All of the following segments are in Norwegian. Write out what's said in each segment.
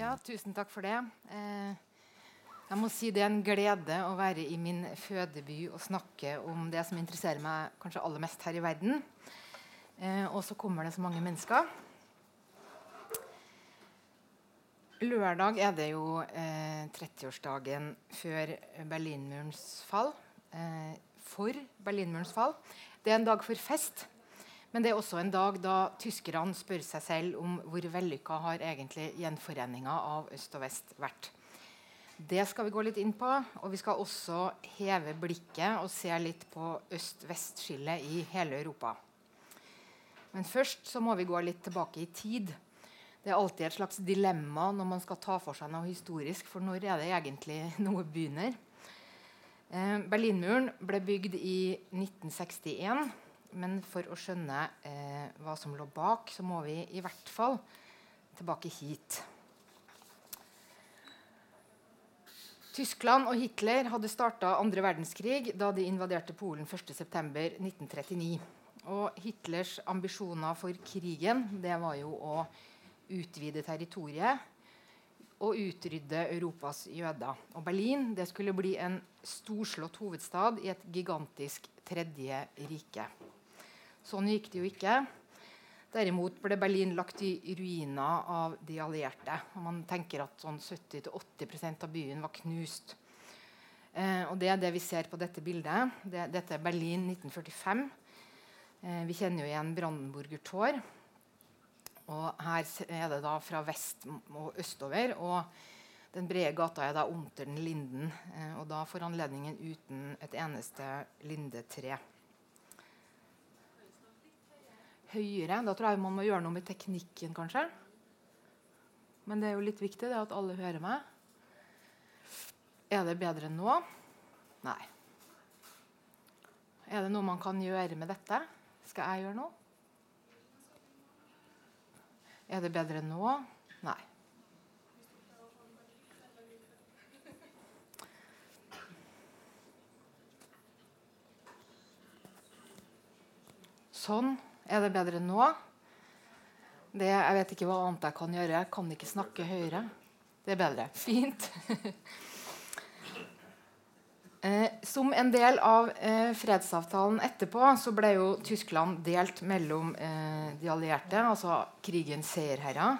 Ja, tusen takk for det. Eh, jeg må si Det er en glede å være i min fødeby og snakke om det som interesserer meg kanskje aller mest her i verden. Eh, og så kommer det så mange mennesker. Lørdag er det jo eh, 30-årsdagen før Berlinmurens fall. Eh, for Berlinmurens fall. Det er en dag for fest. Men det er også en dag da tyskerne spør seg selv om hvor vellykka har egentlig gjenforeninga av øst og vest vært. Det skal vi gå litt inn på. Og vi skal også heve blikket og se litt på øst-vest-skillet i hele Europa. Men først så må vi gå litt tilbake i tid. Det er alltid et slags dilemma når man skal ta for seg noe historisk. For når er det egentlig noe begynner? Eh, Berlinmuren ble bygd i 1961. Men for å skjønne eh, hva som lå bak, så må vi i hvert fall tilbake hit. Tyskland og Hitler hadde starta andre verdenskrig da de invaderte Polen 1.9.1939. Og Hitlers ambisjoner for krigen det var jo å utvide territoriet og utrydde Europas jøder. Og Berlin det skulle bli en storslått hovedstad i et gigantisk tredje rike. Sånn gikk det jo ikke. Derimot ble Berlin lagt i ruiner av de allierte. Og man tenker at sånn 70-80% av byen var knust. Eh, og Det er det vi ser på dette bildet. Det, dette er Berlin 1945. Eh, vi kjenner jo igjen Brandenburger Tor. Og her er det da fra vest og østover. Og den brede gata er da Unter den Linden. Eh, og da får anledningen uten et eneste lindetre. Høyere. Da tror jeg man må gjøre noe med teknikken, kanskje. Men det er jo litt viktig det at alle hører meg. Er det bedre enn nå? Nei. Er det noe man kan gjøre med dette? Skal jeg gjøre noe? Er det bedre enn nå? Nei. Sånn. Er det bedre nå? Det, jeg vet ikke hva annet jeg kan gjøre. Jeg kan ikke snakke høyere. Det er bedre. Fint. eh, som en del av eh, fredsavtalen etterpå så ble jo Tyskland delt mellom eh, de allierte, altså krigens seierherrer.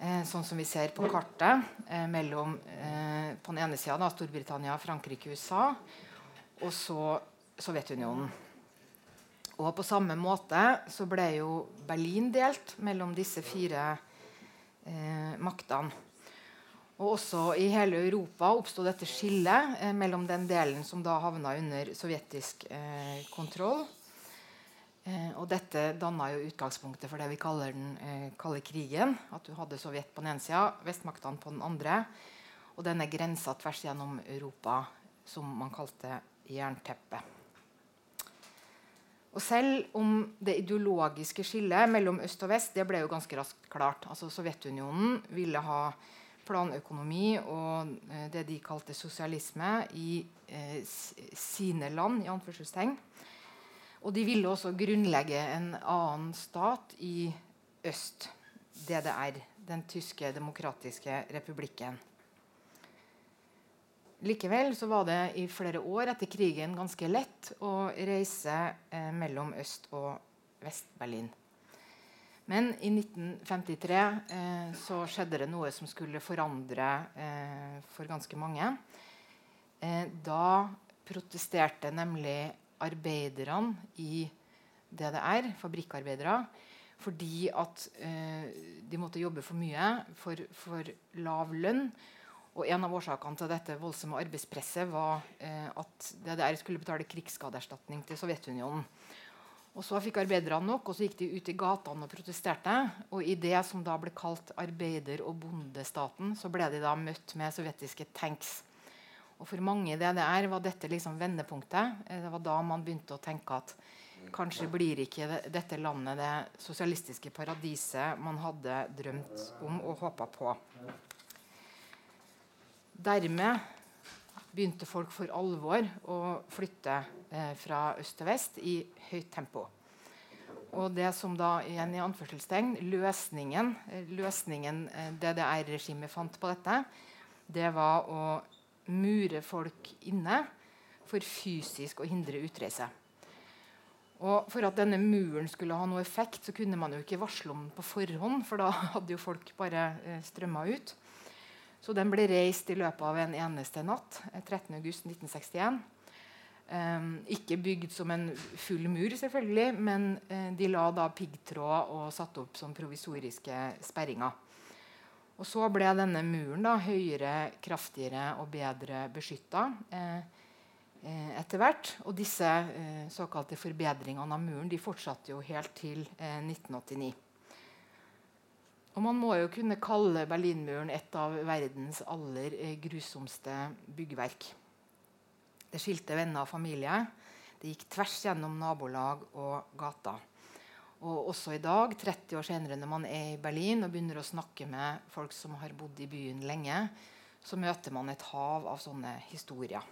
Eh, sånn som vi ser på kartet. Eh, mellom eh, på den ene sida Storbritannia, Frankrike, USA. Og så Sovjetunionen. Og på samme måte så ble jo Berlin delt mellom disse fire eh, maktene. Og også i hele Europa oppsto dette skillet eh, mellom den delen som da havna under sovjetisk eh, kontroll. Eh, og dette danna jo utgangspunktet for det vi kaller den eh, kalde krigen. At du hadde Sovjet på den ene sida, vestmaktene på den andre. Og denne grensa tvers gjennom Europa som man kalte jernteppet. Og selv om det ideologiske skillet mellom øst og vest det ble jo ganske raskt klart. Altså Sovjetunionen ville ha planøkonomi og eh, det de kalte sosialisme i eh, sine land. i anførselstegn. Og de ville også grunnlegge en annen stat i øst, DDR. Den tyske demokratiske republikken. Likevel så var det i flere år etter krigen ganske lett å reise eh, mellom Øst- og Vest-Berlin. Men i 1953 eh, så skjedde det noe som skulle forandre eh, for ganske mange. Eh, da protesterte nemlig arbeiderne i DDR, fabrikkarbeidere, fordi at eh, de måtte jobbe for mye for, for lav lønn og En av årsakene til dette voldsomme arbeidspresset var eh, at DDR skulle betale krigsskadeerstatning til Sovjetunionen. Og Så fikk arbeiderne nok, og så gikk de ut i gatene og protesterte. Og I det som da ble kalt arbeider- og bondestaten, så ble de da møtt med sovjetiske tanks. Og For mange i DDR var dette liksom vendepunktet. Eh, det var da man begynte å tenke at kanskje blir ikke dette landet det sosialistiske paradiset man hadde drømt om og håpa på. Dermed begynte folk for alvor å flytte eh, fra øst til vest i høyt tempo. og det som da igjen i anførselstegn, løsningen, løsningen DDR-regimet fant på dette, det var å mure folk inne for fysisk å hindre utreise. Og For at denne muren skulle ha noe effekt, så kunne man jo ikke varsle om den på forhånd. For da hadde jo folk bare eh, strømma ut. Så den ble reist i løpet av en eneste natt. 13.8.1961. Eh, um, ikke bygd som en full mur, selvfølgelig, men uh, de la da piggtråd og satte opp som provisoriske sperringer. Og så ble denne muren da høyere, kraftigere og bedre beskytta. Eh, Eh, etter hvert. Og disse såkalte forbedringene av muren de fortsatte jo helt til 1989. Eh, og Man må jo kunne kalle Berlinmuren et av verdens aller grusomste byggverk. Det skilte venner og familie. Det gikk tvers gjennom nabolag og gater. Og også i dag, 30 år senere, når man er i Berlin og begynner å snakke med folk som har bodd i byen lenge, så møter man et hav av sånne historier.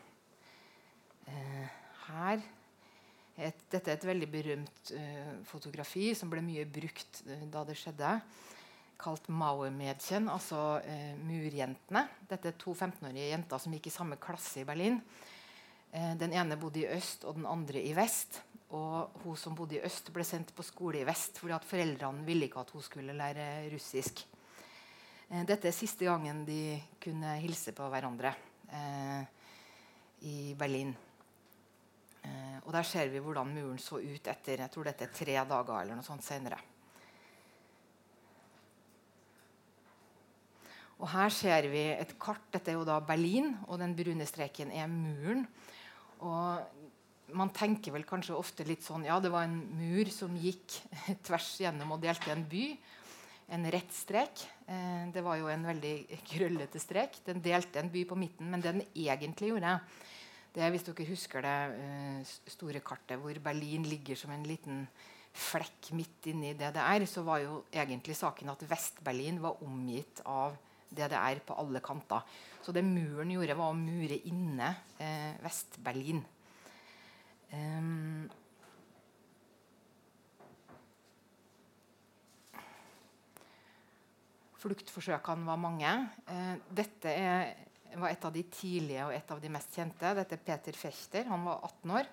Eh, her et, Dette er et veldig berømt uh, fotografi som ble mye brukt da det skjedde. Kalt Mauer-Mädchen, altså eh, murjentene. Dette er to 15-årige jenter som gikk i samme klasse i Berlin. den ene bodde i øst, og den andre i vest. Og hun som bodde i øst, ble sendt på skole i vest fordi at foreldrene ville ikke at hun skulle lære russisk. dette er siste gangen de kunne hilse på hverandre i Berlin. Eh, og Der ser vi hvordan muren så ut etter jeg tror dette er tre dager eller noe sånt senere. Og Her ser vi et kart. Dette er jo da Berlin, og den brune streken er muren. Og Man tenker vel kanskje ofte litt sånn Ja, det var en mur som gikk tvers gjennom og delte en by. En rett strek. Eh, det var jo en veldig krøllete strek. Den delte en by på midten, men det den egentlig gjorde, det er, hvis dere husker det uh, store kartet hvor Berlin ligger som en liten flekk midt inni DDR, så var jo egentlig saken at Vest-Berlin var omgitt av DDR på alle kanter. Så det muren gjorde, var å mure inne eh, Vest-Berlin. Um, Fluktforsøkene var mange. Eh, dette er var et av de tidlige og et av de mest kjente. Dette er Peter Fechter. Han var 18 år.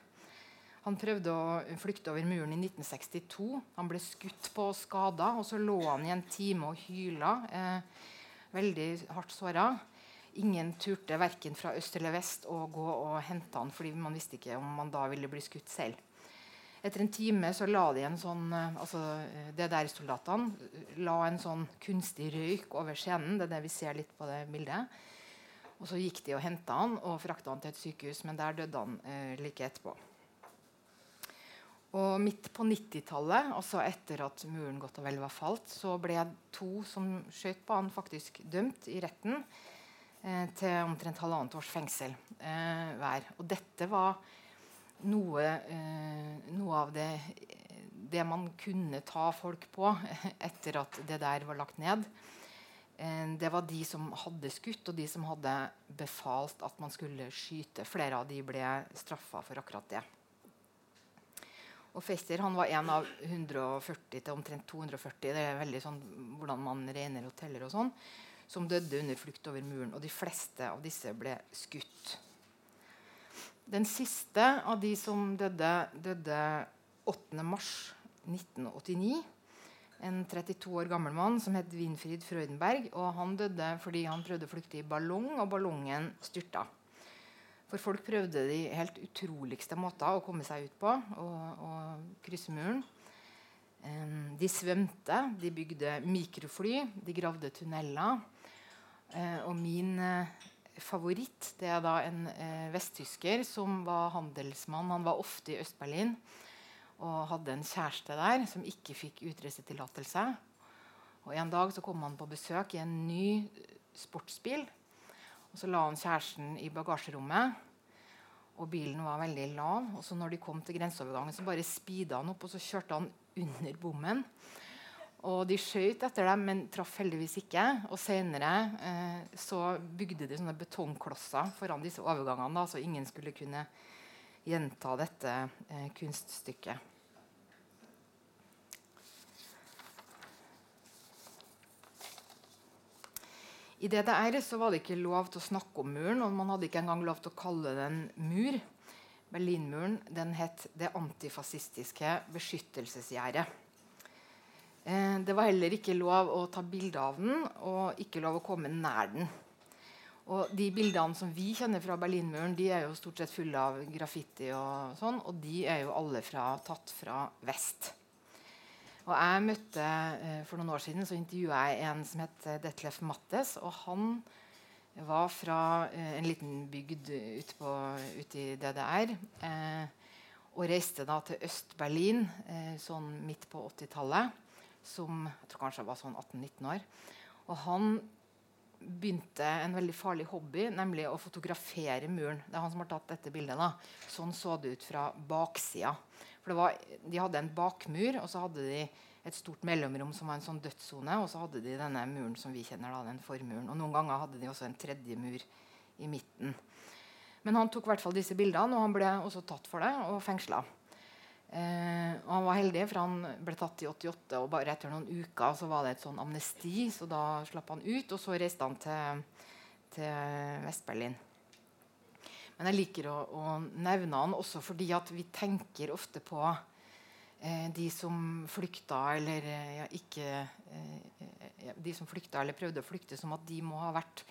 Han prøvde å flykte over muren i 1962. Han ble skutt på og skada. Og så lå han i en time og hyla. Eh, veldig hardt såra. Ingen turte verken fra øst eller vest å gå og hente han, fordi man visste ikke om man da ville bli skutt selv. Etter en time så la de en sånn, eh, altså eh, det der soldatene la en sånn kunstig røyk over scenen. Det er det vi ser litt på det bildet. Og Så gikk de og henta han og frakta han til et sykehus, men der døde han eh, like etterpå. Og Midt på 90-tallet, altså etter at muren godt og vel var falt, så ble to som skjøt på han, faktisk dømt i retten eh, til omtrent halvannet års fengsel eh, hver. Og dette var noe, eh, noe av det, det man kunne ta folk på etter at det der var lagt ned. Eh, det var de som hadde skutt, og de som hadde befalt at man skulle skyte. Flere av de ble straffa for akkurat det. Og Fester han var en av 140 til omtrent 240 det er veldig sånn hvordan man regner og teller og sånn, som døde under flukt over muren. Og de fleste av disse ble skutt. Den siste av de som døde, døde 8.3.1989 en 32 år gammel mann som het Winfried Freudenberg. og Han døde fordi han prøvde å flykte i ballong, og ballongen styrta. For folk prøvde de helt utroligste måter å komme seg ut på og, og krysse muren. Um, de svømte, de bygde mikrofly, de gravde tunneler. Uh, og min uh, favoritt det er da en uh, vesttysker som var handelsmann. Han var ofte i Øst-Berlin og hadde en kjæreste der som ikke fikk utreisetillatelse. Og En dag så kom han på besøk i en ny sportsbil. Og Så la han kjæresten i bagasjerommet. Og bilen var veldig lav. og så når de kom til grenseovergangen, så bare speeda han opp og så kjørte han under bommen. Og De skjøt etter dem, men traff heldigvis ikke. Og Senere eh, så bygde de sånne betongklosser foran disse overgangene, da, så ingen skulle kunne gjenta dette eh, kunststykket. I DDR så var det ikke lov til å snakke om muren, og man hadde ikke engang lov til å kalle den mur. Berlinmuren den het det antifascistiske beskyttelsesgjerdet. Eh, det var heller ikke lov å ta bilde av den, og ikke lov å komme nær den. Og De bildene som vi kjenner fra Berlinmuren, de er jo stort sett fulle av graffiti. Og sånn, og de er jo alle fra, tatt fra vest. Og jeg møtte, eh, For noen år siden så intervjua jeg en som het eh, Detlef Mattes. og Han var fra eh, en liten bygd ute ut i DDR. Eh, og reiste da til Øst-Berlin eh, sånn midt på 80-tallet. Som jeg tror kanskje var sånn 18-19 år. Og han begynte en veldig farlig hobby, nemlig å fotografere muren. Det er han som har tatt dette bildet. da. Sånn så det ut fra baksida. For var, De hadde en bakmur, og så hadde de et stort mellomrom som var en sånn dødssone. Og så hadde de denne muren som vi kjenner, da, den formuren. Og noen ganger hadde de også en tredje mur i midten. Men han tok i hvert fall disse bildene, og han ble også tatt for det og fengsla. Eh, og han var heldig, for han ble tatt i 88, og bare etter noen uker så var det et sånn amnesti. Så da slapp han ut, og så reiste han til, til Vest-Berlin. Men jeg liker å, å, nevne han også fordi vi tenker ofte på eh, de som flykta eller eh, ja, ikke eh, De som flykta eller prøvde å flykte, som at de må ha vært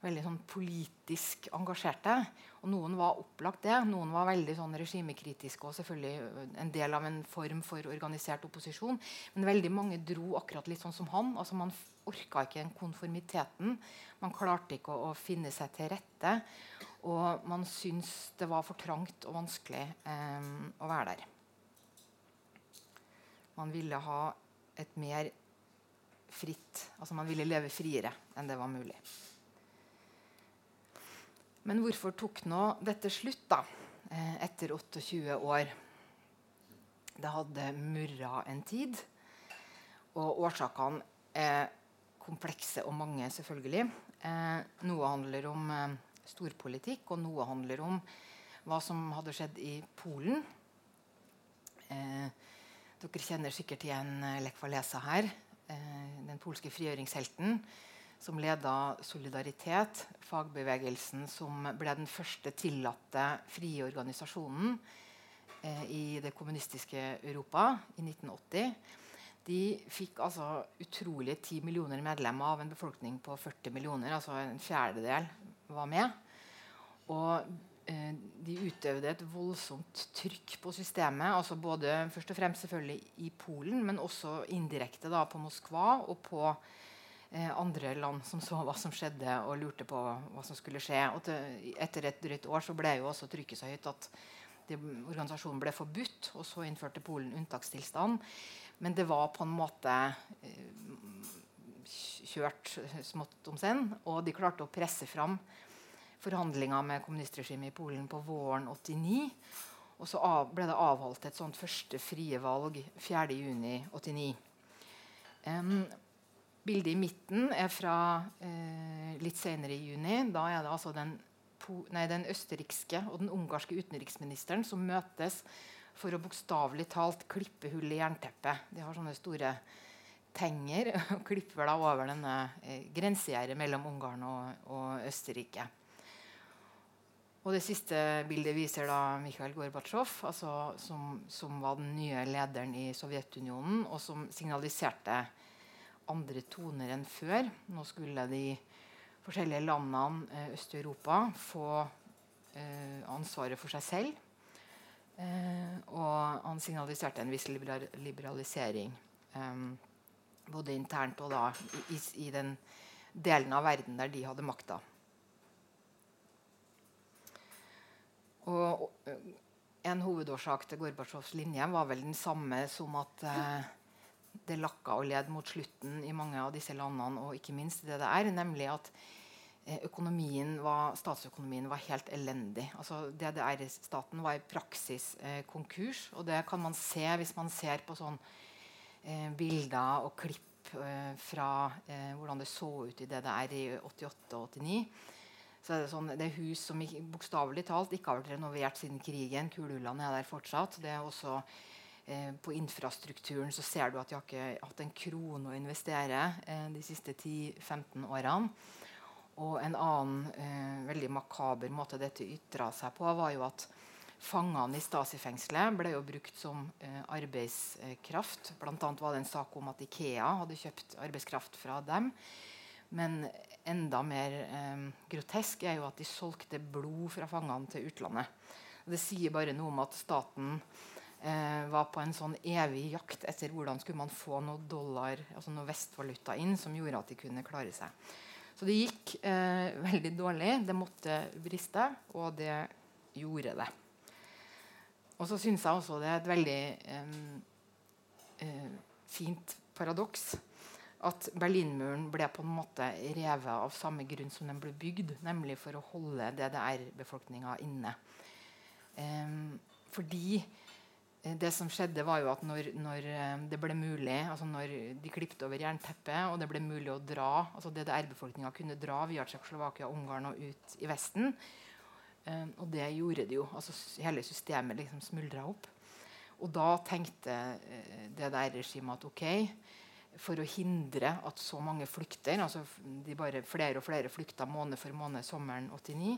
veldig sånn politisk engasjerte. Og noen var opplagt det. Noen var veldig sånn regimekritiske og selvfølgelig en del av en form for organisert opposisjon. Men veldig mange dro akkurat litt sånn som han. altså Man orka ikke den konformiteten. Man klarte ikke å, å finne seg til rette. Og man syntes det var for trangt og vanskelig eh, å være der. Man ville ha et mer fritt Altså man ville leve friere enn det var mulig. Men hvorfor tok nå dette slutt, da? Eh, etter 28 år. Det hadde murra en tid. Og årsakene er komplekse og mange, selvfølgelig. Eh, noe handler om eh, storpolitikk, og noe handler om hva som hadde skjedd i Polen. Eh, dere kjenner sikkert igjen eh, Lech Walesa her. Eh, den polske frigjøringshelten som leda Solidaritet, fagbevegelsen som ble den første tillatte frie organisasjonen eh, i det kommunistiske Europa i 1980. De fikk altså utrolige 10 millioner medlemmer av en befolkning på 40 millioner. altså En fjerdedel var med. Og eh, de utøvde et voldsomt trykk på systemet. altså både Først og fremst selvfølgelig i Polen, men også indirekte da, på Moskva og på eh, andre land som så hva som skjedde, og lurte på hva som skulle skje. Og til, etter et drøyt år så ble jo også trykket så høyt at det, organisasjonen ble forbudt. Og så innførte Polen unntakstilstand. Men det var på en måte eh, kjørt smått om senn. Og de klarte å presse fram forhandlinger med kommunistregimet i Polen på våren 89. Og så av, ble det avholdt et sånt første frie valg 4.6.89. Um, bildet i midten er fra uh, litt senere i juni. Da er det altså den, nei, den østerrikske og den ungarske utenriksministeren som møtes for å bokstavelig talt klippe hull i jernteppet. De har sånne store tenger og klipper da over denne eh, grensegjerdet mellom Ungarn og, og Østerrike. Og det siste bildet viser da Mikhail Gorbatsjov, altså som, som, var den nye lederen i Sovjetunionen, og som signaliserte andre toner enn før. Nå skulle de forskjellige landene eh, Øst-Europa få eh, ansvaret for seg selv. Eh, og han signaliserte en viss liberalisering. Eh, både internt og da i, i, den delen av verden der de hadde makta. Og, en hovedårsak til Gorbatsjovs linje var vel den samme som at eh, det lakka og led mot slutten i mange av disse landene, og ikke minst det det er, nemlig at eh, var, statsøkonomien var helt elendig. Altså DDR-staten var i praksis eh, konkurs. Og det kan man se hvis man ser på sånn eh, bilder og klipp eh, fra eh, hvordan det så ut i DDR i 88 og 89 så er det, sånn, det er hus som bokstavelig talt ikke har vært renovert siden krigen. Kulhullene er der fortsatt. Det er også eh, på infrastrukturen så ser du at de har ikke hatt en krone å investere eh, de siste 10-15 årene. Og en annen eh, veldig makaber måte dette ytra seg på, var jo at fangene i Stasi-fengselet ble jo brukt som eh, arbeidskraft. Annet var det en sak om at Ikea hadde kjøpt arbeidskraft fra dem. Men enda mer eh, grotesk er jo at de solgte blod fra fangene til utlandet. Det sier bare noe om at staten eh, var på en sånn evig jakt etter hvordan skulle man få noe dollar, altså noe vestvaluta inn som gjorde at de kunne klare seg. Så det gikk eh, veldig dårlig. Det måtte briste, og det gjorde det. Og så syns jeg også det er et veldig eh, eh fint paradoks at Berlinmuren ble på en måte revet av samme grunn som den ble bygd, nemlig for å holde DDR-befolkninga inne. Um, fordi eh, det som skjedde, var jo at når, når eh, det ble mulig, altså når de klippet over jernteppet, og det ble mulig å dra altså DDR-befolkninga kunne dra via Tsjekkoslovakia, Ungarn og ut i Vesten. Um, og det gjorde det jo. altså Hele systemet liksom smuldra opp. Og da tenkte uh, der regimet at ok, for å hindre at så mange flykter altså de bare Flere og flere flykta måned for måned sommeren 89.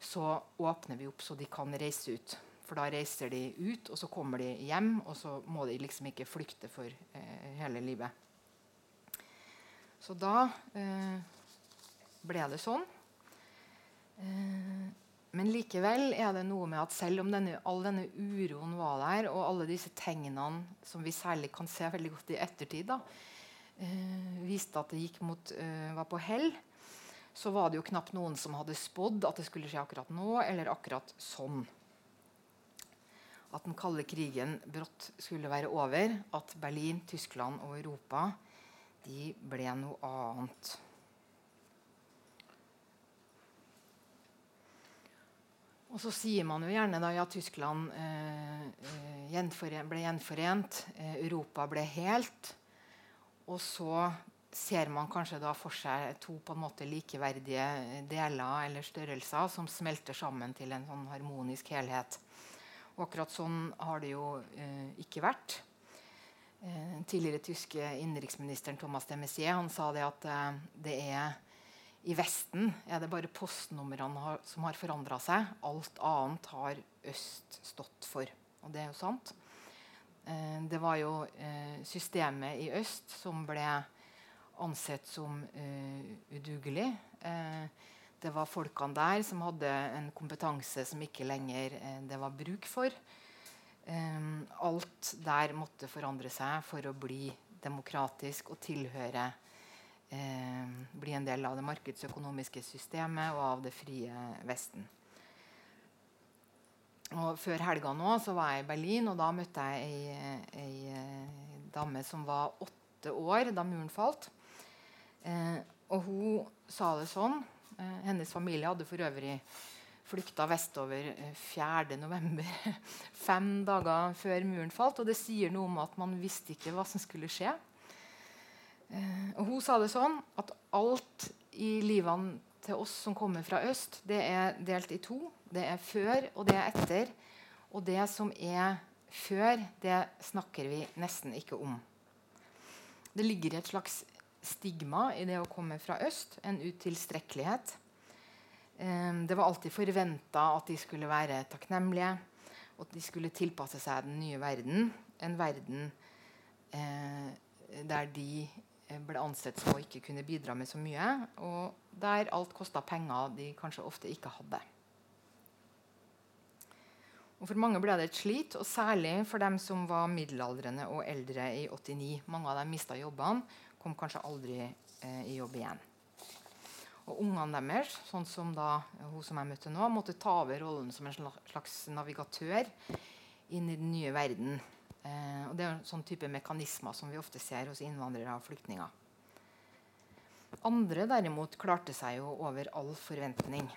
Så åpner vi opp så de kan reise ut. For da reiser de ut, og så kommer de hjem. Og så må de liksom ikke flykte for eh, hele livet. Så da eh, ble det sånn. Eh, men likevel er det noe med at selv om denne, all denne uroen var der, og alle disse tegnene som vi særlig kan se veldig godt i ettertid, da, eh, viste at det gikk mot, eh, var på hell, så var det jo knapt noen som hadde spådd at det skulle skje akkurat nå, eller akkurat sånn. At den kalde krigen brått skulle være over. At Berlin, Tyskland og Europa de ble noe annet. Og så sier man jo gjerne da ja, Tyskland eh, eh gjenforent, ble gjenforent, eh, Europa ble helt. Og så ser man kanskje da for seg to på en måte likeverdige deler eller størrelser som smelter sammen til en sånn harmonisk helhet. Og akkurat sånn har det jo eh, ikke vært. Eh, tidligere tyske innenriksministeren Thomas de han sa det at eh, det er i Vesten er det bare postnumrene som har forandra seg. Alt annet har øst stått for. Og det er jo sant. Eh, det var jo eh, systemet i øst som ble ansett som eh, udugelig. Eh, det var folkene der som hadde en kompetanse som ikke lenger eh, det var bruk for. Eh, alt der måtte forandre seg for å bli demokratisk og tilhøre eh, bli en del av det markedsøkonomiske systemet og av det frie Vesten. Og Før helga nå så var jeg i Berlin, og da møtte jeg ei, ei, ei dame som var åtte år da muren falt. Eh, og hun sa det sånn eh, Hennes familie hadde for øvrig flykta vestover 4.11., november fem dager før muren falt. Og det sier noe om at man visste ikke hva som skulle skje. Eh, og Hun sa det sånn at alt i livene til oss som kommer fra øst, det er delt i to. Det er før, og det er etter. Og det som er før, det snakker vi nesten ikke om. Det ligger et slags stigma i det å komme fra øst. En utilstrekkelighet. Eh, det var alltid forventa at de skulle være takknemlige, og at de skulle tilpasse seg den nye verden. En verden eh, der de ble ansett som å ikke kunne bidra med så mye, og der alt kosta penger de kanskje ofte ikke hadde. Og For mange ble det et slit, og særlig for dem som var middelaldrende og eldre i 89. Mange av dem mista jobbene, kom kanskje aldri eh, i jobb igjen. Og Ungene deres, sånn som da hun som jeg møtte nå, måtte ta over rollen som en slags navigatør inn i den nye verden. Eh, og Det er en sånn type mekanismer som vi ofte ser hos innvandrere og flyktninger. Andre derimot klarte seg jo over all forventning.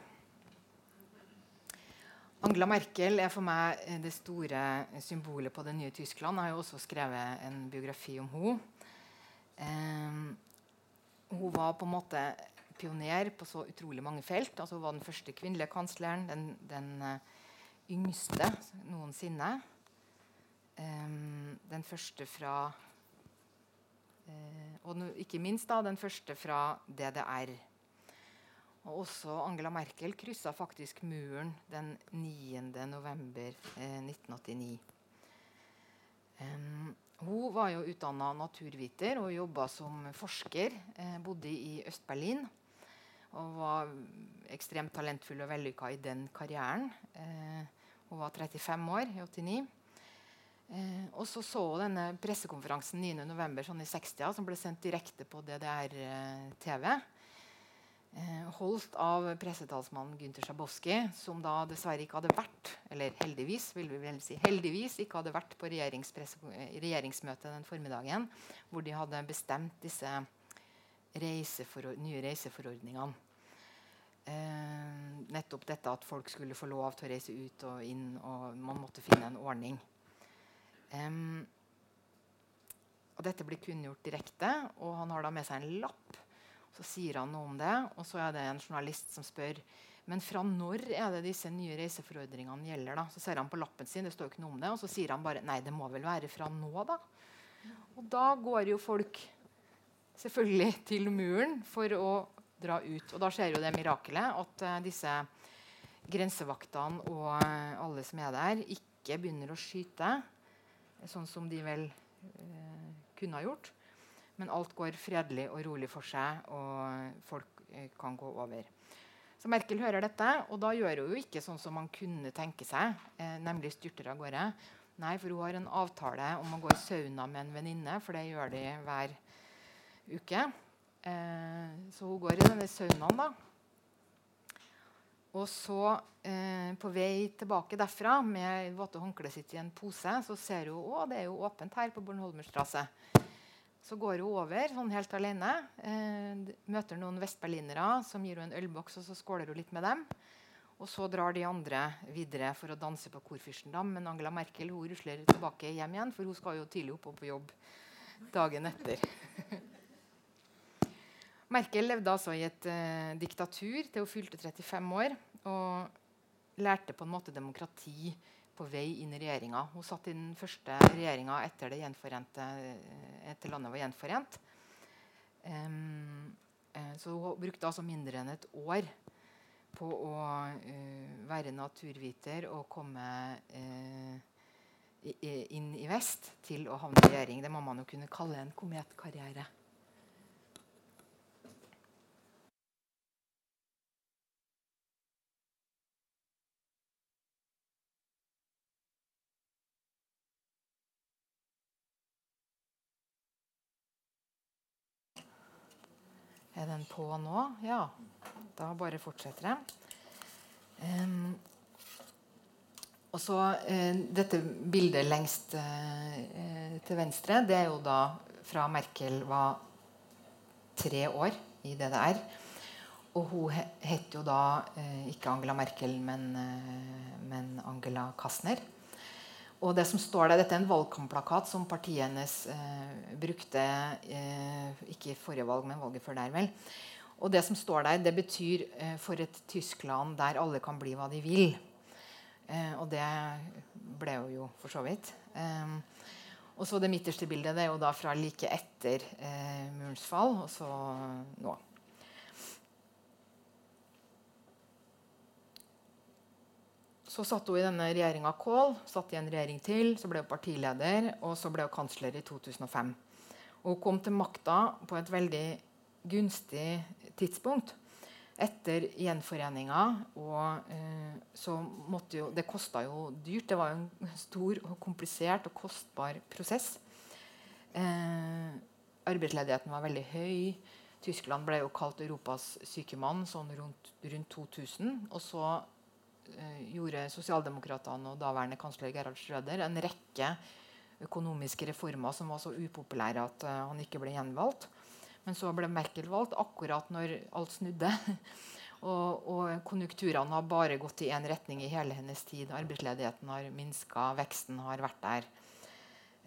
Angela Merkel er for meg det store symbolet på det nye Tyskland. Jeg har jo også skrevet en biografi om henne. Eh, hun var på en måte pioner på så utrolig mange felt. Altså, hun var den første kvinnelige kansleren, den, den uh, yngste noensinne. Um, den første fra uh, Og no, ikke minst da, den første fra DDR. Og også Angela Merkel kryssa faktisk muren den 9. november uh, 1989. Um, hun var jo utdanna naturviter og jobba som forsker. Uh, bodde i Øst-Berlin. Og var ekstremt talentfull og vellykka i den karrieren. Eh, hun var 35 år i 89. Eh, og så så hun denne pressekonferansen 9.11. Sånn i 60 som ble sendt direkte på DDR-TV. Eh, Eh, holdt av pressetalsmannen Gynter Schabowski, som da dessverre ikke hadde vært eller heldigvis vil vi vel si, heldigvis ikke hadde vært på regjeringsmøtet den formiddagen, hvor de hadde bestemt disse nye reiseforordningene. Eh, nettopp dette at folk skulle få lov til å reise ut og inn, og man måtte finne en ordning. Um, og dette blir kunngjort direkte, og han har da med seg en lapp så sier han noe om det, og så er det en journalist som spør men fra når er det disse nye reiseforordningene gjelder. da? Så ser han på lappen sin, det står jo ikke noe om det, og så sier han bare nei, det må vel være fra nå. da. Og da går jo folk selvfølgelig til muren for å dra ut. Og da skjer jo det mirakelet at uh, disse grensevaktene og uh, alle som er der, ikke begynner å skyte, sånn som de vel eh, kunne ha gjort. Men alt går fredelig og rolig for seg, og folk eh, kan gå over. Så Merkel hører dette, og da gjør hun jo ikke sånn som man kunne tenke seg, eh, nemlig styrter av gårde. Nei, for hun har en avtale om å gå i sauna med en venninne, for det gjør de hver uke. Eh, så hun går i denne saunaen, da. Og så, eh, på vei tilbake derfra med våte håndkleet sitt i en pose, så ser hun at det er jo åpent her på Bornholmerstrasse. Så går hun over sånn helt alene. Eh, møter noen vestberlinere som gir henne en ølboks, og så skåler hun litt med dem. Og så drar de andre videre for å danse på Korfyrstendam. Men Angela Merkel hun rusler tilbake hjem igjen, for hun skal jo tidlig opp og på jobb dagen etter. Merkel levde altså i et eh, diktatur til hun fylte 35 år. Og lærte på en måte demokrati på vei inn i regjeringa. Hun satt i den første regjeringa etter, etter landet var gjenforent. Um, uh, så hun brukte altså mindre enn et år på å uh, være naturviter og komme uh, i, inn i vest til å havne i regjering. Det må man jo kunne kalle en kometkarriere. Er den på nå? Ja. Da bare fortsetter jeg. Um, og så uh, Dette bildet lengst uh, til venstre, det er jo da fra Merkel var tre år i DDR. Og hun het jo da uh, ikke Angela Merkel, men, men Angela Kastner. Og det som står der, Dette er en valgkampplakat som partiet hennes eh, brukte eh, ikke i forrige valg, men valget før der. vel. Og det som står der, det betyr eh, 'for et Tyskland der alle kan bli hva de vil'. Eh, og det ble hun jo for så vidt. Eh, og så Det midterste bildet det er jo da fra like etter eh, murens fall, og så nå. Så satt hun i denne regjeringa Kohl, satt i en regjering til, så ble hun partileder, og så ble hun kansler i 2005. Og hun kom til makta på et veldig gunstig tidspunkt etter gjenforeninga. Og eh, så måtte jo Det kosta jo dyrt. Det var jo en stor og komplisert og kostbar prosess. Eh, arbeidsledigheten var veldig høy. Tyskland ble jo kalt Europas sykemann sånn rundt, rundt 2000. Og så gjorde sosialdemokratene og daværende kansler Gerhard Schrøder en rekke økonomiske reformer som var så upopulære at uh, han ikke ble gjenvalgt. Men så ble Merkel valgt akkurat når alt snudde. og, og, konjunkturene har bare gått i én retning i hele hennes tid. Arbeidsledigheten har minska, veksten har vært der.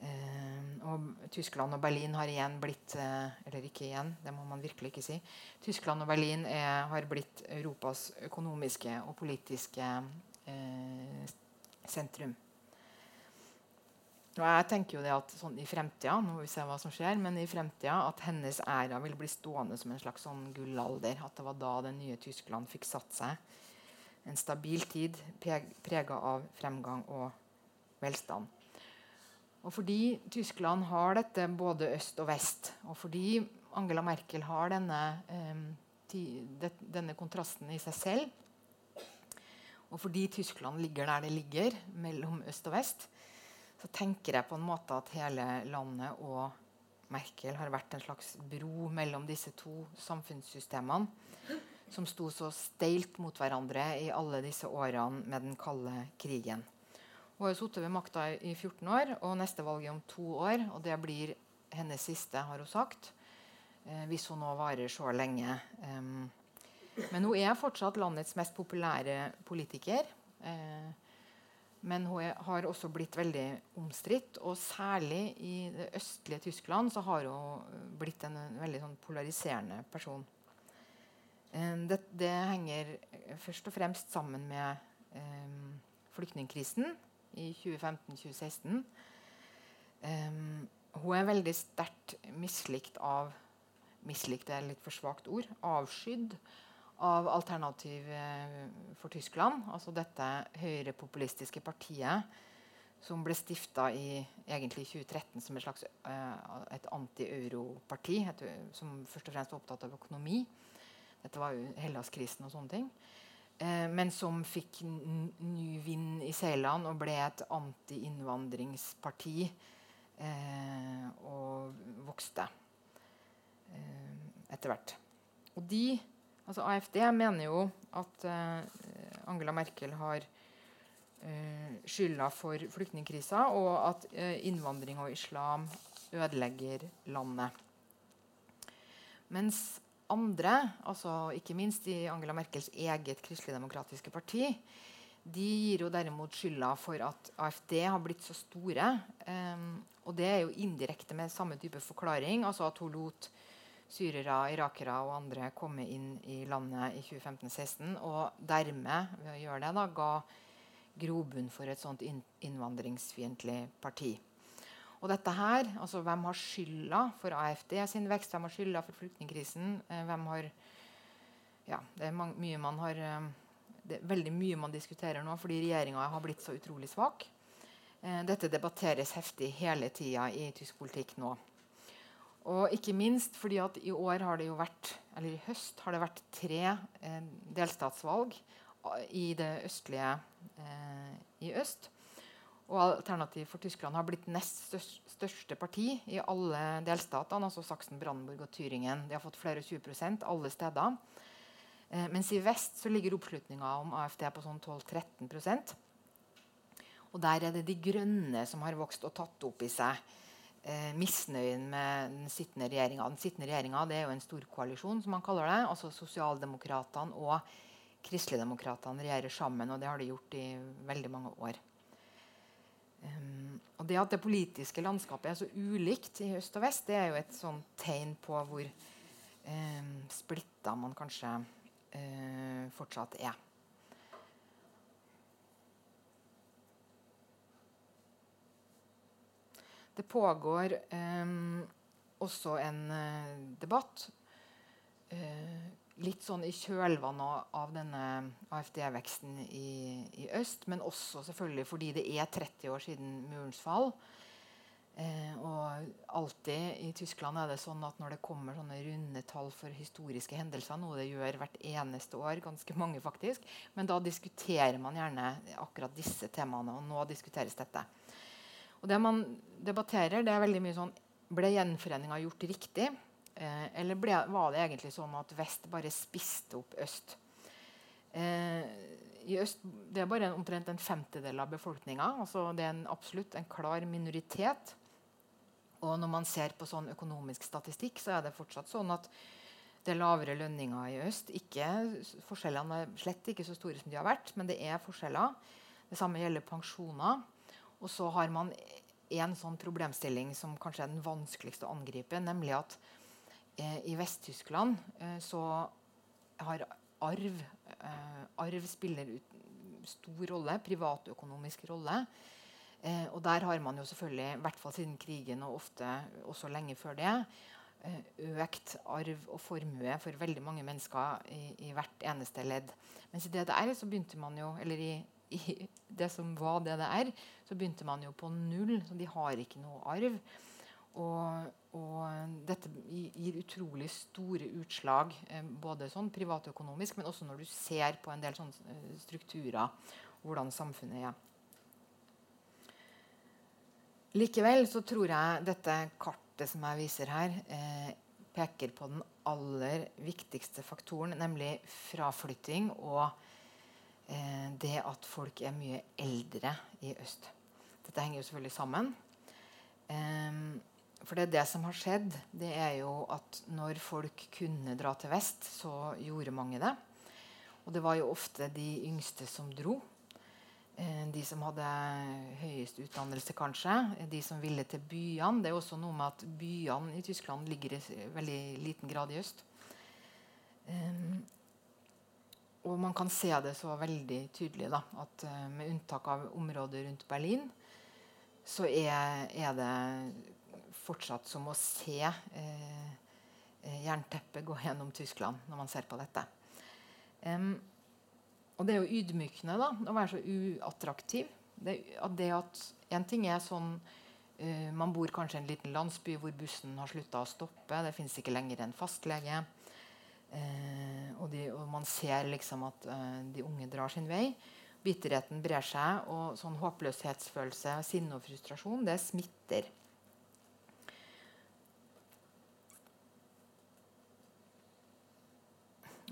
Uh, og Tyskland og Berlin har igjen blitt uh, Eller ikke igjen, det må man virkelig ikke si. Tyskland og Berlin er, har blitt Europas økonomiske og politiske eh, sentrum. og jeg tenker jo det at sånn i fremtida nå vi se hva som skjer, men i fremtida at hennes æra vil bli stående som en slags sånn gullalder. At det var da det nye Tyskland fikk satt seg. En stabil tid prega av fremgang og velstand. Og fordi Tyskland har dette både øst og vest, og fordi Angela Merkel har denne, eh, denne kontrasten i seg selv, og fordi Tyskland ligger der det ligger, mellom øst og vest, så tenker jeg på en måte at hele landet og Merkel har vært en slags bro mellom disse to samfunnssystemene som sto så steilt mot hverandre i alle disse årene med den kalde krigen. Hun har sittet ved makta i 14 år, og neste valg er om to år. Og det blir hennes siste, har hun sagt. Eh, hvis hun nå varer så lenge. Um, men hun er fortsatt landets mest populære politiker. Eh, men hun har også blitt veldig omstridt. Og særlig i det østlige Tyskland så har hun blitt en, veldig sånn polariserende person. Det, det, henger først og fremst sammen med eh, flyktningkrisen i 2015-2016. Um, hun er veldig sterkt mislikt av Mislikt er litt for svakt ord. Avskydd av Alternativ eh, for Tyskland, altså dette høyrepopulistiske partiet som ble stifta i egentlig 2013 som et slags uh, et anti-europarti som først og fremst var opptatt av økonomi. Dette var jo Hellas-krisen og sånne ting. Uh, men som fikk ny vind i seilene og ble et anti-innvandringsparti eh, og vokste etter hvert. Og de Altså AFD mener jo at eh, Angela Merkel har uh, skylda for flyktningkrisa, og at uh, innvandring og islam ødelegger landet. Mens andre, altså ikke minst i Angela Merkels eget kristelig-demokratiske parti, de gir jo derimot skylda for at AFD har blitt så store. Um, og det er jo indirekte med samme type forklaring. altså at hun lot syrere, irakere og andre komme inn i landet i 2015-16. Og dermed, ved å gjøre det, da, ga grobunn for et sånt innvandringsfiendtlig parti. Og dette her, altså Hvem har skylda for AFD sin vekst? Hvem har skylda for flyktningkrisen? Eh, hvem har ja, det er mye man har eh, det er veldig mye man diskuterer nå fordi regjeringa har blitt så utrolig svak. Eh, dette debatteres heftig hele tida i tysk politikk nå. Og ikke minst fordi at i år har det jo vært, eller i høst har det vært tre delstatsvalg i det østlige i øst. Og Alternativ for Tyskland har blitt nest største parti i alle delstatene. altså Saksen, Brandenburg og Thüringen. De har fått flere 20 alle steder. Eh, mens i vest så ligger oppslutninga om AFD på sånn 12-13 Og der er det De grønne som har vokst og tatt opp i seg eh, misnøyen med den sittende regjeringa. Den sittende regjeringa er jo en storkoalisjon, som man kaller det. altså Sosialdemokratene og Kristeligdemokratene regjerer sammen, og det har de gjort i veldig mange år. Um, og Det at det politiske landskapet er så ulikt i øst og vest, det er jo et sånn tegn på hvor um, splitta man kanskje uh, fortsatt er. Det pågår um, også en uh, debatt uh, litt sånn i kjølvannet av denne AFD-veksten i, i, øst, men også selvfølgelig fordi det er 30 år siden murens fall. Eh, og alltid i Tyskland er det sånn at når det kommer sånne runde tall for historiske hendelser, noe det gjør hvert eneste år, ganske mange faktisk, men da diskuterer man gjerne akkurat disse temaene. Og nå diskuteres dette. Og det man debatterer, det er veldig mye sånn Ble gjenforeninga gjort riktig? Eh, eller ble, var det egentlig sånn at vest bare spiste opp øst? Eh, I øst det er bare en, omtrent en femtedel av befolkninga. Altså det er en, absolutt en klar minoritet. Og når man ser på sånn økonomisk statistikk, så er det fortsatt sånn at det er lavere lønninger i øst. Ikke, forskjellene er slett ikke så store som de har vært, men det er forskjeller. Det samme gjelder pensjoner. Og så har man en sånn problemstilling som kanskje er den vanskeligste å angripe, nemlig at i Vest-Tyskland eh, så har arv eh, Arv spiller ut stor rolle, privatøkonomisk rolle. Eh, og der har man jo selvfølgelig, i hvert fall siden krigen og ofte også lenge før det, eh, økt arv og formue for veldig mange mennesker i, i, hvert eneste ledd. Mens i DDR så begynte man jo, eller i, i det som var DDR, så begynte man jo på null. Så de har ikke noe arv. Og, og dette gir utrolig store utslag, eh, både sånn privatøkonomisk, men også når du ser på en del sånne eh, strukturer, hvordan samfunnet er. Likevel så tror jeg dette kartet som jeg viser her, eh, peker på den aller viktigste faktoren, nemlig fraflytting og eh, det at folk er mye eldre i øst. Dette henger jo selvfølgelig sammen. Um, for det, er det som har skjedd, det er jo at når folk kunne dra til vest, så gjorde mange det. Og det var jo ofte de yngste som dro. Eh, de som hadde høyest utdannelse, kanskje. De som ville til byene. Det er også noe med at byene i Tyskland ligger i veldig liten grad i øst. Um, og man kan se det så veldig tydelig da, at med unntak av området rundt Berlin, så er, er det fortsatt som å se eh, eh, jernteppet gå gjennom Tyskland når man ser på dette. Um, og det er jo ydmykende da, å være så uattraktiv. Det, at det at En ting er sånn uh, Man bor kanskje i en liten landsby hvor bussen har slutta å stoppe. Det fins ikke lenger en fastlege. Uh, og, de, og, man ser liksom at uh, de unge drar sin vei. Bitterheten brer seg, og sånn håpløshetsfølelse, sinne og frustrasjon, det smitter.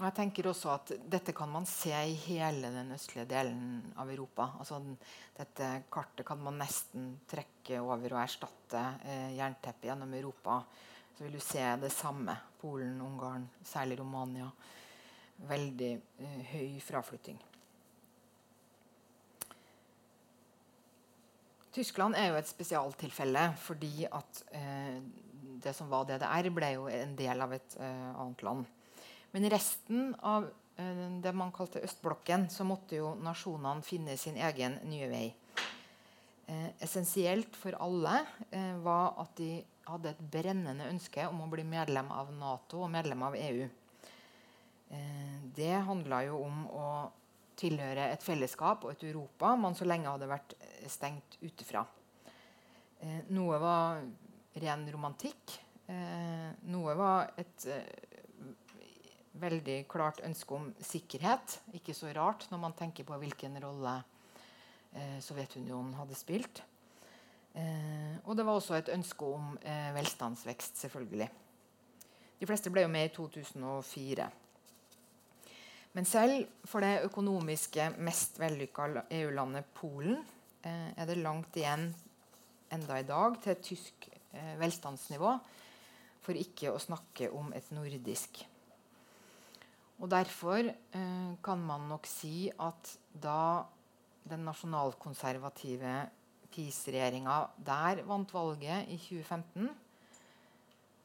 Og jeg tenker også at Dette kan man se i hele den østlige delen av Europa. Altså, dette kartet kan man nesten trekke over og erstatte eh, jernteppet gjennom Europa. Så vil du se det samme. Polen, Ungarn, særlig Romania. Veldig eh, høy fraflytting. Tyskland er jo et spesialtilfelle fordi at eh, det som var DDR, ble jo en del av et eh, annet land. Men resten av eh, det man kalte østblokken, så måtte jo nasjonene finne sin egen nye vei. Eh, essensielt for alle eh, var at de hadde et brennende ønske om å bli medlem av Nato og medlem av EU. Det handla jo om å tilhøre et fellesskap og et Europa man så lenge hadde vært stengt ute fra. Noe var ren romantikk. noe var et veldig klart ønske om sikkerhet. Ikke så rart når man tenker på hvilken rolle eh, Sovjetunionen hadde spilt. Eh, og det var også et ønske om eh, velstandsvekst, selvfølgelig. De fleste ble jo med i 2004. Men selv for det økonomiske mest vellykka EU-landet Polen eh, er det langt igjen enda i dag til et tysk eh, velstandsnivå, for ikke å snakke om et nordisk. Og Derfor eh, kan man nok si at da den nasjonalkonservative PiS-regjeringa der vant valget i 2015,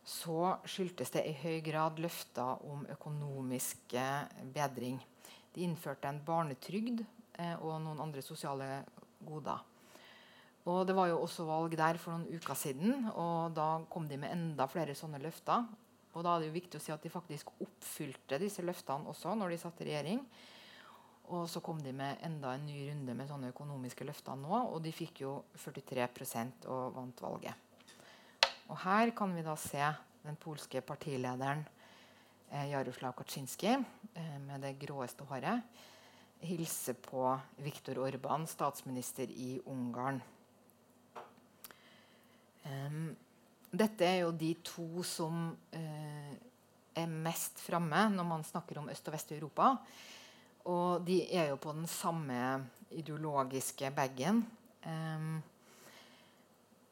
så skyldtes det i høy grad løfter om økonomisk bedring. De innførte en barnetrygd eh, og noen andre sosiale goder. Og Det var jo også valg der for noen uker siden, og da kom de med enda flere sånne løfter. Og da er det jo viktig å si at de faktisk oppfylte disse løftene også når de satt i regjering. Og så kom de med enda en ny runde med sånne økonomiske løfter nå, og de fikk jo 43% og vant valget. Og her kan vi da se den polske partilederen eh, Jaroslav Kaczynski eh, med det gråeste håret hilse på Viktor Orban, statsminister i Ungarn. Um, dette er jo de to som eh, er mest framme når man snakker om Øst- og Vest-Europa. Og de er jo på den samme ideologiske bagen. Um,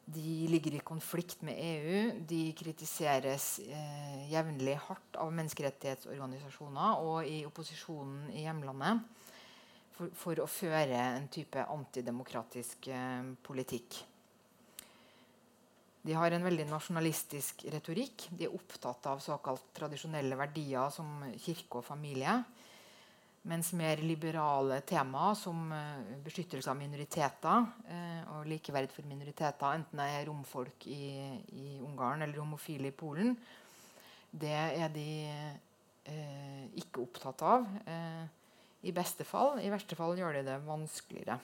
de ligger i konflikt med EU. De kritiseres eh, jevnlig hardt av menneskerettighetsorganisasjoner og i opposisjonen i hjemlandet for, for å føre en type antidemokratisk eh, politikk. De har en veldig nasjonalistisk retorikk. De er opptatt av såkalt tradisjonelle verdier som kirke og familie. Mens mer liberale temaer som uh, beskyttelse av minoriteter uh, og likeverd for minoriteter, enten det er romfolk i, i, Ungarn eller homofile i Polen, det er de eh, ikke opptatt av. I beste fall. I verste fall gjør de det vanskeligere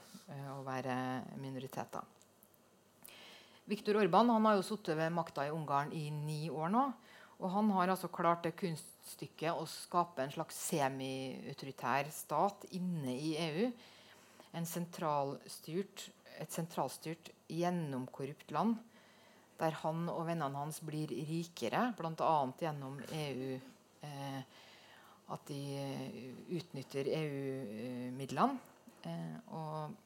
å være minoriteter. Viktor Orban har jo sittet ved makta i Ungarn i ni år nå. Og han har altså klart det kunststykket å skape en slags semi-autoritær stat inne i EU. Sentralstyrt, et sentralstyrt, gjennomkorrupt land der han og vennene hans blir rikere, bl.a. gjennom EU. Eh, at de utnytter EU-midlene. Eh, og,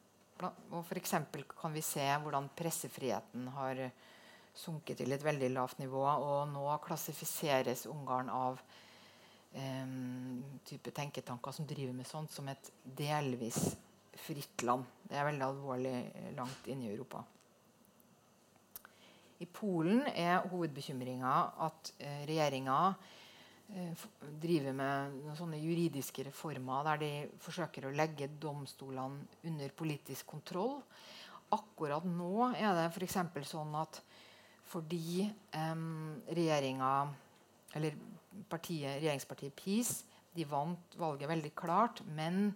og f.eks. kan vi se hvordan pressefriheten har sunket til et veldig lavt nivå. Og nå klassifiseres Ungarn av um, type tenketanker som driver med sånt, som et delvis fritt land. Det er veldig alvorlig langt inne i Europa. I Polen er hovedbekymringa at eh, regjeringa eh, driver med noen sånne juridiske reformer der de forsøker å legge domstolene under politisk kontroll. Akkurat nå er det f.eks. sånn at fordi um, regjeringa Eller partiet, regjeringspartiet PiS de vant valget veldig klart, men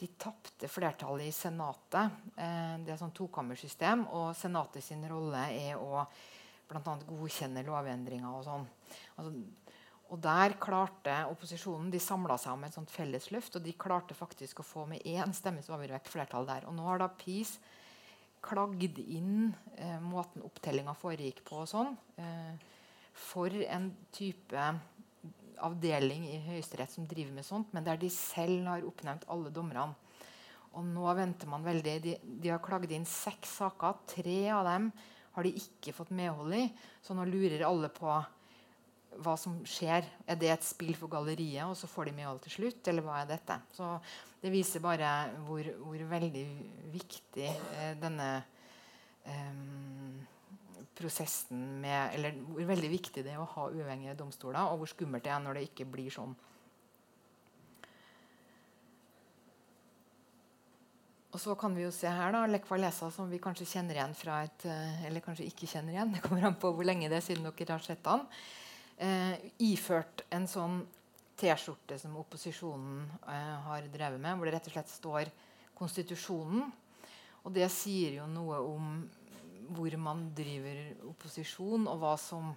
de tapte flertallet i Senatet. Eh, det er sånn tokammersystem, og Senatet sin rolle er å bl.a. godkjenne lovendringer og sånn. Altså, og der klarte opposisjonen De samla seg om et sånt felles løft, og de klarte faktisk å få med én stemmes overvekt flertall der. Og nå har da PiS klagd inn eh, måten opptellinga foregikk på og sånn, eh, for en type avdeling i Høyesterett som driver med sånt, men der de selv har oppnevnt alle dommerne. Og nå venter man veldig. De, de har klagd inn seks saker. Tre av dem har de ikke fått medhold i. Så nå lurer alle på hva som skjer. Er det et spill for galleriet, og så får de med alt til slutt? Eller hva er dette? Så det viser bare hvor, hvor veldig viktig eh, denne eh, prosessen med Eller hvor veldig viktig det er å ha uavhengige domstoler, og hvor skummelt det er når det ikke blir sånn. Og så kan vi jo se her da, Lekvalesa, som vi kanskje kjenner igjen fra et eh, Eller kanskje ikke kjenner igjen. Det kommer an på hvor lenge det er siden dere har sett han eh, iført en sånn T-skjorte som opposisjonen eh, har drevet med, hvor det rett og slett står 'Konstitusjonen'. Og det sier jo noe om hvor man driver opposisjon, og hva som,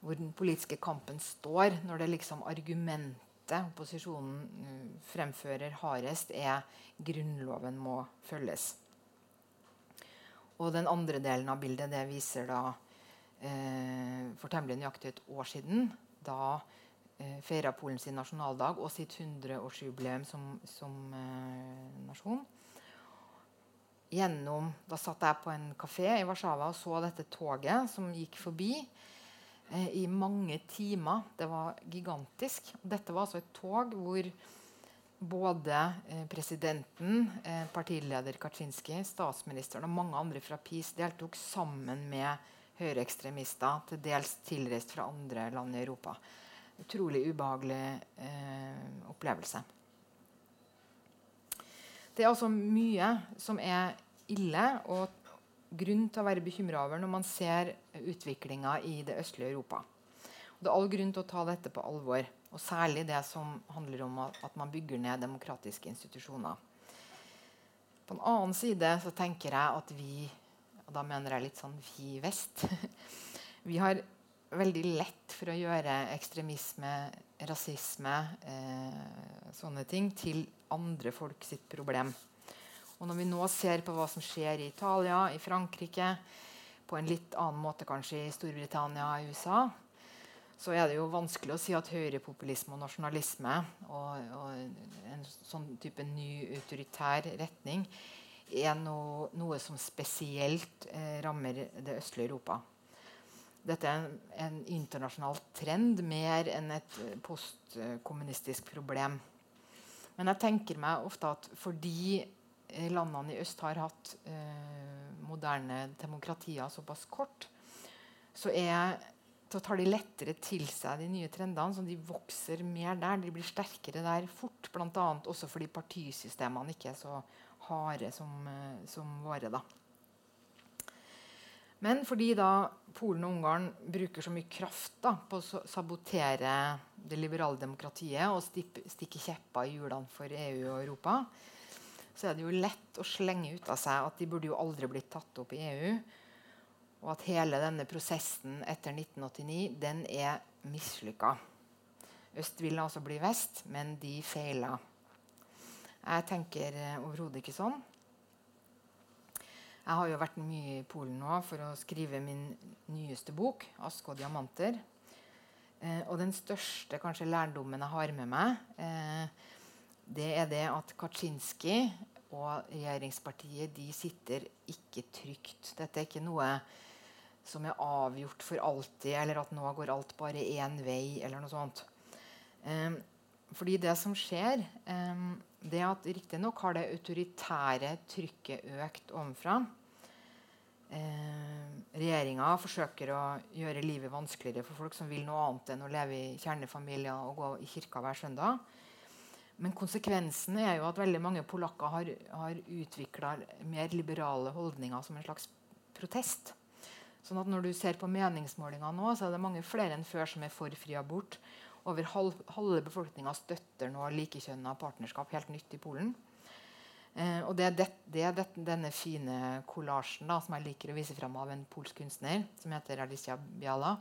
hvor den politiske kampen står, når det liksom argumentet opposisjonen uh, fremfører hardest, er Grunnloven må følges. Og den andre delen av bildet det viser da eh, for temmelig nøyaktig et år siden. Da eh, feira Polen sin nasjonaldag og sitt 100-årsjubileum som, som eh, nasjon. Gjennom, da satt jeg på en kafé i Warszawa og så dette toget som gikk forbi eh, i mange timer. Det var gigantisk. Dette var altså et tog hvor både eh, presidenten, eh, partileder Kaczynski, statsministeren og mange andre fra PiS deltok sammen med høyreekstremister, til dels tilreist fra andre land i Europa. Utrolig ubehagelig eh, opplevelse. Det er altså mye som er ille og grunn til å være bekymra over når man ser utviklinga i det østlige Europa. Og det er all grunn til å ta dette på alvor, og særlig det som handler om at man bygger ned demokratiske institusjoner. På en annen side så tenker jeg at vi og da mener jeg litt sånn vi vest. vi har veldig lett for å gjøre ekstremisme, rasisme, eh, sånne ting til andre folk sitt problem. Og når vi nå ser på hva som skjer i Italia, i Frankrike, på en litt annen måte kanskje i Storbritannia og USA, så er det jo vanskelig å si at høyrepopulisme og nasjonalisme og, og en sånn type ny autoritær retning er noe, noe som spesielt eh, rammer det østlige Europa. Dette er en, en internasjonal trend mer enn et eh, postkommunistisk problem. Men jeg tenker meg ofte at fordi eh, landene i øst har hatt eh, moderne demokratier såpass kort, så er så tar de lettere til seg de nye trendene. så De vokser mer der, de blir sterkere der fort. Bl.a. også fordi partisystemene ikke er så harde som, eh, som våre. da. Men fordi da Polen og Ungarn bruker så mye kraft da, på å sabotere det liberale demokratiet og stikke kjepper i hjulene for EU og Europa, så er det jo lett å slenge ut av seg at de burde jo aldri blitt tatt opp i EU. Og at hele denne prosessen etter 1989 den er mislykka. Øst vil altså bli vest, men de feila. Jeg tenker overhodet ikke sånn. Jeg har jo vært mye i Polen nå for å skrive min nyeste bok, 'Aske og diamanter'. Eh, og den største kanskje lærdommen jeg har med meg, eh, det er det at Kaczynski og regjeringspartiet de sitter ikke trygt. Dette er ikke noe som er avgjort for alltid, eller at nå går alt bare én vei, eller noe sånt. Eh, fordi det som skjer, eh, det at riktignok har det autoritære trykket økt ovenfra. Eh, Regjeringa forsøker å gjøre livet vanskeligere for folk som vil noe annet enn å leve i kjernefamilier og gå i kirka hver søndag. Men konsekvensen er jo at veldig mange polakker har, har utvikla mer liberale holdninger som en slags protest. Sånn at Når du ser på meningsmålinger nå, så er det mange flere enn før som er for fri abort. Over halv, halve befolkninga støtter nå likekjønna partnerskap, helt nytt i Polen. Eh, og det er, det, det er det, denne fine kollasjen som jeg liker å vise fram av en polsk kunstner som heter Alicia Biala.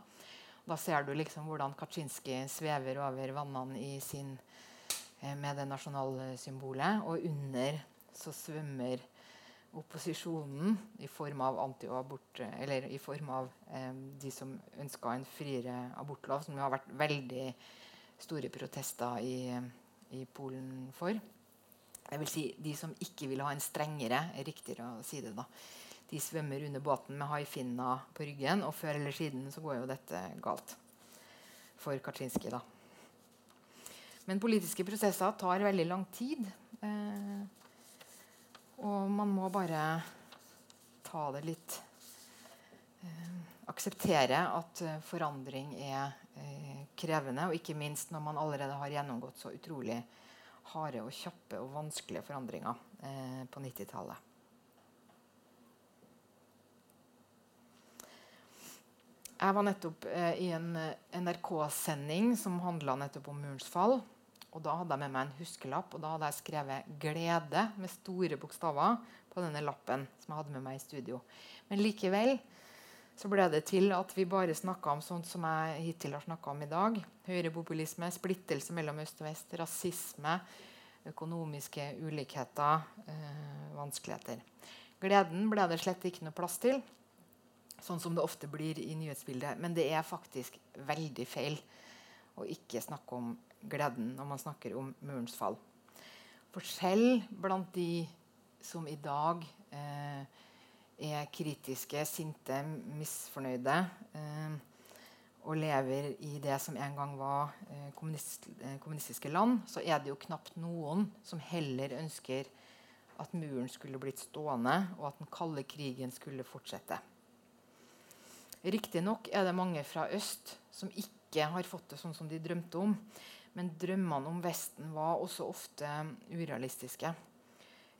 Da ser du liksom hvordan Kaczynski svever over vannene i sin, eh, med det nasjonalsymbolet. Og under så svømmer opposisjonen i form av eller i form av eh, de som ønska en friere abortlov, som det har vært veldig store protester i, i Polen for. Jeg vil si De som ikke vil ha en strengere, er riktigere å si det. da. De svømmer under båten med haifinna på ryggen, og før eller siden så går jo dette galt for Kaczynski. da. Men politiske prosesser tar veldig lang tid. Eh, og man må bare ta det litt eh, Akseptere at eh, forandring er eh, krevende. Og ikke minst når man allerede har gjennomgått så utrolig harde og kjappe og vanskelige forandringer eh, på 90-tallet. Jeg var nettopp eh, i en eh, NRK-sending som handla om murens fall. Og Da hadde jeg med meg en huskelapp, og da hadde jeg skrevet 'glede' med store bokstaver på denne lappen som jeg hadde med meg i studio. Men likevel så ble det til at vi bare snakka om sånt som jeg hittil har snakka om i dag. Høyrepopulisme, splittelse mellom øst og vest, rasisme, økonomiske ulikheter, øh, vanskeligheter. Gleden ble det slett ikke noe plass til, sånn som det ofte blir i nyhetsbildet. Men det er faktisk veldig feil å ikke snakke om gleden når man snakker om murens fall. For selv blant de som i dag eh, er kritiske, sinte, misfornøyde eh, og lever i det som en gang var eh, kommunist, eh, kommunistiske land, så er det jo knapt noen som heller ønsker at muren skulle blitt stående, og at den kalde krigen skulle fortsette. Riktignok er det mange fra øst som ikke har fått det sånn som de drømte om. Men drømmene om Vesten var også ofte urealistiske.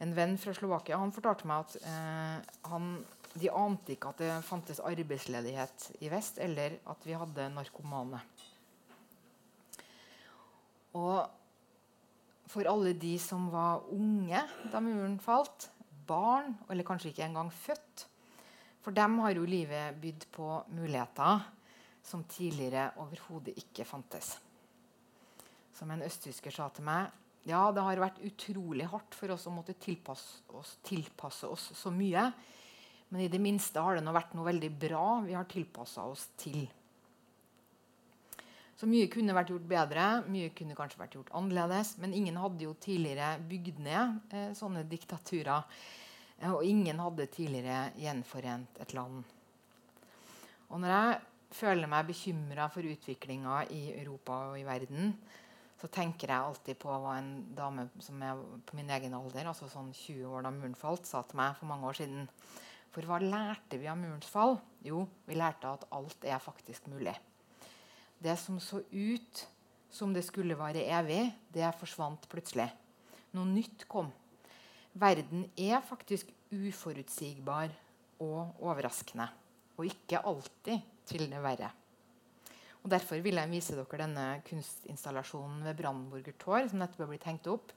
En venn fra Slovakia han fortalte meg at eh, han, de ante ikke at det fantes arbeidsledighet i vest, eller at vi hadde narkomane. Og for alle de som var unge da muren falt, barn, eller kanskje ikke engang født, for dem har jo livet bydd på muligheter som tidligere overhodet ikke fantes. Som en østtysker sa til meg ja, det har vært utrolig hardt for oss å måtte tilpasse oss, tilpasse oss så mye. Men i det minste har det nå vært noe veldig bra vi har tilpassa oss til. Så mye kunne vært gjort bedre, mye kunne kanskje vært gjort annerledes. Men ingen hadde jo tidligere bygd ned eh, sånne diktaturer. Eh, og ingen hadde tidligere gjenforent et land. Og når jeg føler meg bekymra for utviklinga i Europa og i verden, så tenker jeg alltid på hva en dame som er på min egen alder, altså sånn 20 år da muren falt, sa til meg for mange år siden. For hva lærte vi av murens fall? Jo, vi lærte at alt er faktisk mulig. Det som så ut som det skulle vare evig, det forsvant plutselig. Noe nytt kom. Verden er faktisk uforutsigbar og overraskende. Og ikke alltid til det verre. Og Derfor vil jeg vise dere denne kunstinstallasjonen ved Brandenburger Tor, som nettopp er blitt hengt opp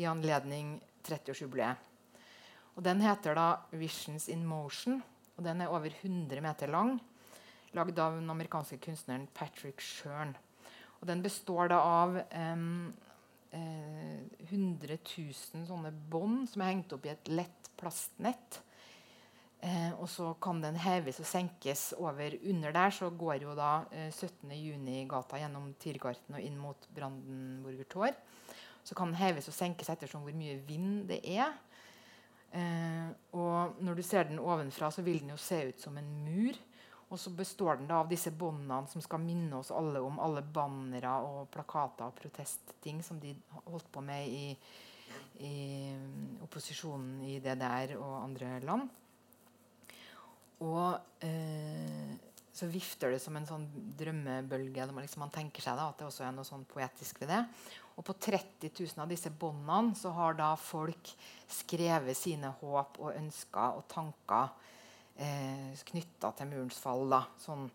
i anledning 30-årsjubileet. Og Den heter da 'Visions in Motion', og den er over 100 meter lang. Lagd av den amerikanske kunstneren Patrick Shern. Og Den består da av um, eh, 100 000 sånne bånd som er hengt opp i et lett plastnett. Eh, og så kan den heves og senkes over. Under der så går jo da eh, 17.6-gata gjennom Tiergarten og inn mot Brandenburger Tor. Så kan den heves og senkes ettersom hvor mye vind det er. Eh, og når du ser den ovenfra, så vil den jo se ut som en mur. Og så består den da av disse båndene som skal minne oss alle om alle bannere og plakater og protestting som de holdt på med i, i opposisjonen i DDR og andre land. Og eh, så vifter det som en sånn drømmebølge. Man, liksom, man tenker seg da, at det også er noe sånn poetisk ved det. Og på 30 000 av disse båndene så har da folk skrevet sine håp og ønsker og tanker eh, knytta til murens fall. da, sånn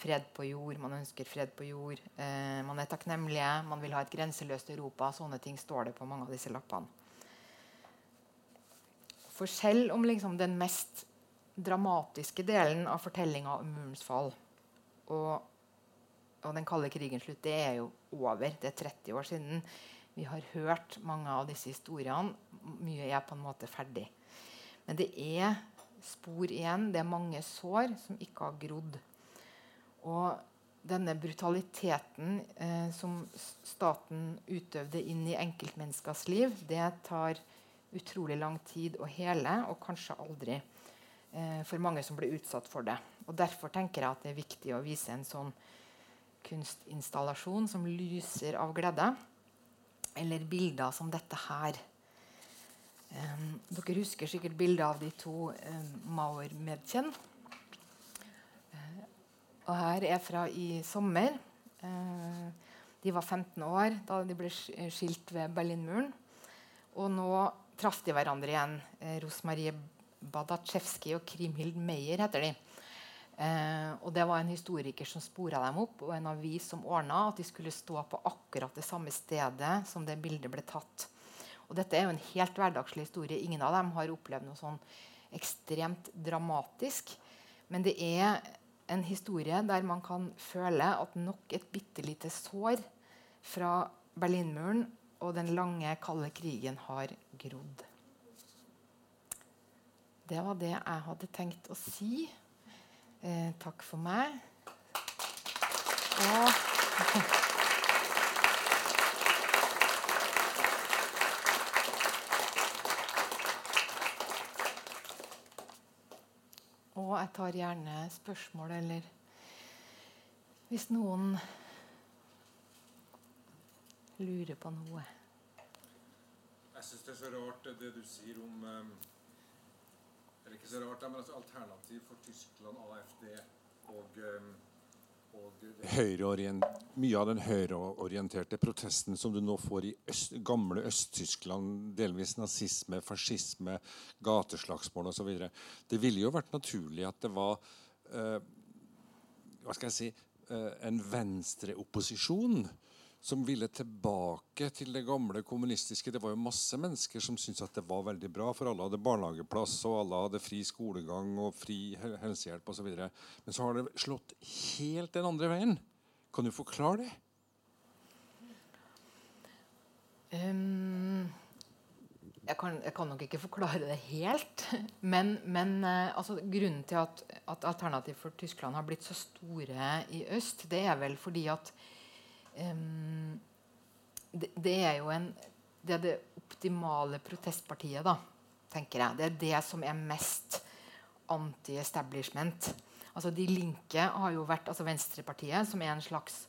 Fred på jord, man ønsker fred på jord. Eh, man er takknemlige, man vil ha et grenseløst Europa. Sånne ting står det på mange av disse lappene. For selv om liksom den mest dramatiske delen av fortellinga om murens fall og, og, den kalde krigens slutt, det er jo over. Det er 30 år siden. Vi har hørt mange av disse historiene. Mye er på en måte ferdig. Men det er spor igjen. Det er mange sår som ikke har grodd. Og denne brutaliteten eh, som staten utøvde inn i enkeltmenneskers liv, det tar utrolig lang tid å hele, og kanskje aldri for mange som blir utsatt for det. Og Derfor tenker jeg at det er viktig å vise en sånn kunstinstallasjon som lyser av glede. Eller bilder som dette her. Um, dere husker sikkert bildet av de to um, Mauer-medkjenn. Uh, og her er fra i sommer. Uh, de var 15 år da de ble skilt ved Berlinmuren. Og nå traff de hverandre igjen. Uh, Rosmarie Badatsjevskij og Krimhild Meyer heter de. Eh, og Det var en historiker som spora dem opp, og en avis som ordna at de skulle stå på akkurat det samme stedet som det bildet ble tatt. Og Dette er jo en helt hverdagslig historie. Ingen av dem har opplevd noe sånn ekstremt dramatisk. Men det er en historie der man kan føle at nok et bitte lite sår fra Berlinmuren og den lange, kalde krigen har grodd. Det var det jeg hadde tenkt å si. Eh, takk for meg. Og Og jeg tar gjerne spørsmål, eller hvis noen lurer på noe. Jeg syns det er så rart det du sier om um det er ikke så rart, men altså alternativ for Tyskland, AFD og, um, og Mye av den høyreorienterte protesten som du nå får i øst, gamle Øst-Tyskland, delvis nazisme, fascisme, gateslagsmål osv. Det ville jo vært naturlig at det var uh, hva skal jeg si, uh, en venstreopposisjon som ville tilbake til det gamle kommunistiske. Det var jo masse mennesker som syntes at det var veldig bra, for alle hadde barnehageplass, og alle hadde fri skolegang og fri helsehjelp osv. Men så har det slått helt den andre veien. Kan du forklare det? Um, jeg, kan, jeg, kan, nok ikke forklare det helt. Men, men uh, altså, grunnen til at, at Alternativ for Tyskland har blitt så store i øst, det er vel fordi at um, det, det, er jo en, det, er det optimale protestpartiet, da, tenker jeg. Det er det som er mest anti-establishment. Altså De Linke har jo vært altså Venstrepartiet, som er en slags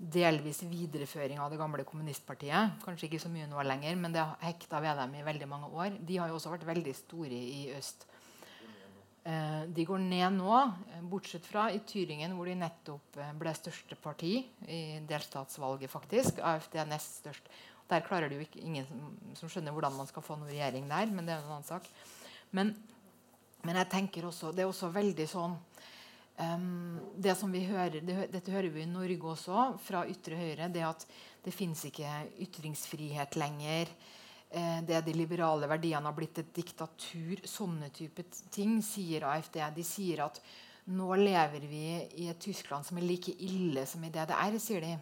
delvis videreføring av det gamle kommunistpartiet. Kanskje ikke så mye nå lenger, men det har hekta ved dem i veldig mange år. De har jo også vært veldig store i øst. Eh, de går ned nå, eh, bortsett fra i Tyringen, hvor de nettopp eh, ble største parti i delstatsvalget. faktisk. AFD er nest størst. Der klarer det jo ikke, ingen som, som, skjønner hvordan man skal få noen regjering der. Men det er en annen sak. Men, men jeg tenker også, det er også veldig sånn um, det som vi hører, det, Dette hører vi i Norge også, fra ytre høyre. det at det fins ikke ytringsfrihet lenger. Eh, det de liberale verdiene har blitt et diktatur. Sånne type ting sier AFD. De sier at nå lever vi i et Tyskland som er like ille som i DDR, sier de.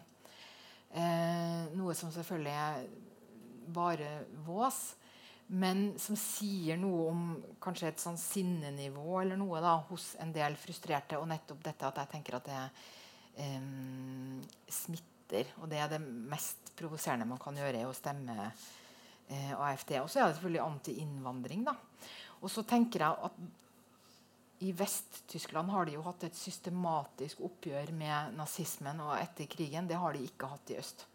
Eh, noe som selvfølgelig er bare vås, men som sier noe om kanskje et sånn sinnenivå eller noe da, hos en del frustrerte. Og nettopp dette at jeg tenker at det eh, smitter. Og det er det mest provoserende man kan gjøre, er å stemme eh, AFD. Og så er det selvfølgelig anti-innvandring. Og så tenker jeg at i Vest-Tyskland har de jo hatt et systematisk oppgjør med nazismen og etter krigen. Det har de ikke hatt i øst.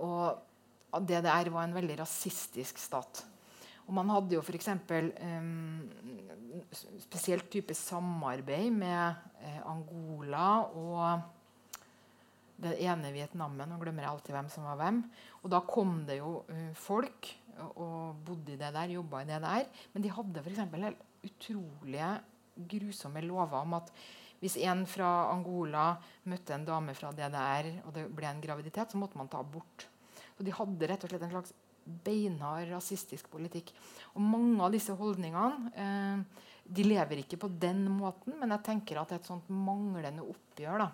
Og DDR var en veldig rasistisk stat. Og man hadde jo f.eks. Um, spesielt type samarbeid med eh, Angola og det ene Vietnamen. Og glemmer alltid hvem som var hvem. Og da kom det jo uh, folk og bodde i det der, jobba i det der. Men de hadde f.eks. helt utrolige, grusomme lover om at hvis en fra Angola møtte en dame fra DDR, og det ble en graviditet, så måtte man ta abort. Så de hadde rett og slett en slags beinhard rasistisk politikk. Og mange av disse holdningene eh, de lever ikke på den måten, men jeg tenker at et sånt manglende oppgjør da,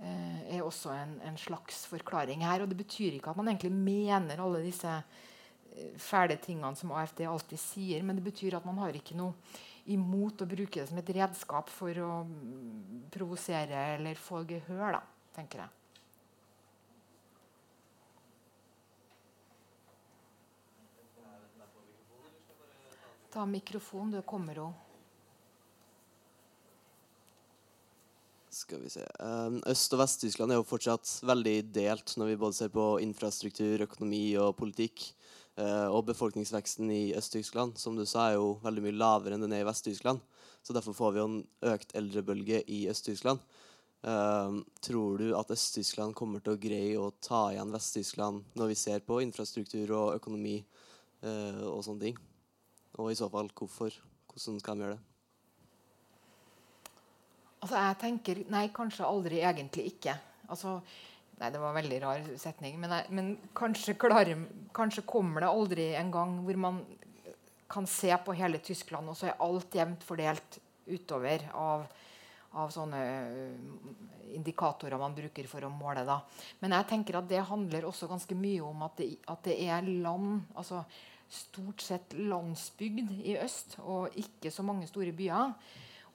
er også en, en, slags forklaring her. Og det betyr ikke at man egentlig mener alle disse eh, fæle tingene som AFD alltid sier, men det betyr at man har ikke noe imot å bruke det som et redskap for å mm, provosere eller få gehør, da, tenker jeg. Ta mikrofonen, Du kommer òg. Skal vi se. Ehm, Øst- og Vest-Tyskland er jo fortsatt veldig delt når vi både ser på infrastruktur, økonomi og politikk. Eh, og befolkningsveksten i Øst-Tyskland som du sa, er jo veldig mye lavere enn den er i Vest-Tyskland. Så derfor får vi jo en økt eldrebølge i Øst-Tyskland. Um, tror du at Øst-Tyskland kommer til å greie å ta igjen Vest-Tyskland når vi ser på infrastruktur og økonomi uh, og sånne ting? Og i så fall hvorfor? Hvordan skal de gjøre det? Altså, jeg tenker Nei, kanskje aldri egentlig ikke. Altså, nei, det var en veldig rar setning. Men, jeg, men kanskje, klarer, kanskje, kommer det aldri en gang hvor man kan se på hele Tyskland, og så er alt jevnt fordelt utover av, av sånne uh, indikatorer man bruker for å måle. Da. Men jeg tenker at det handler også ganske mye om at det, at det er land altså Stort sett landsbygd i øst, og ikke så mange store byer.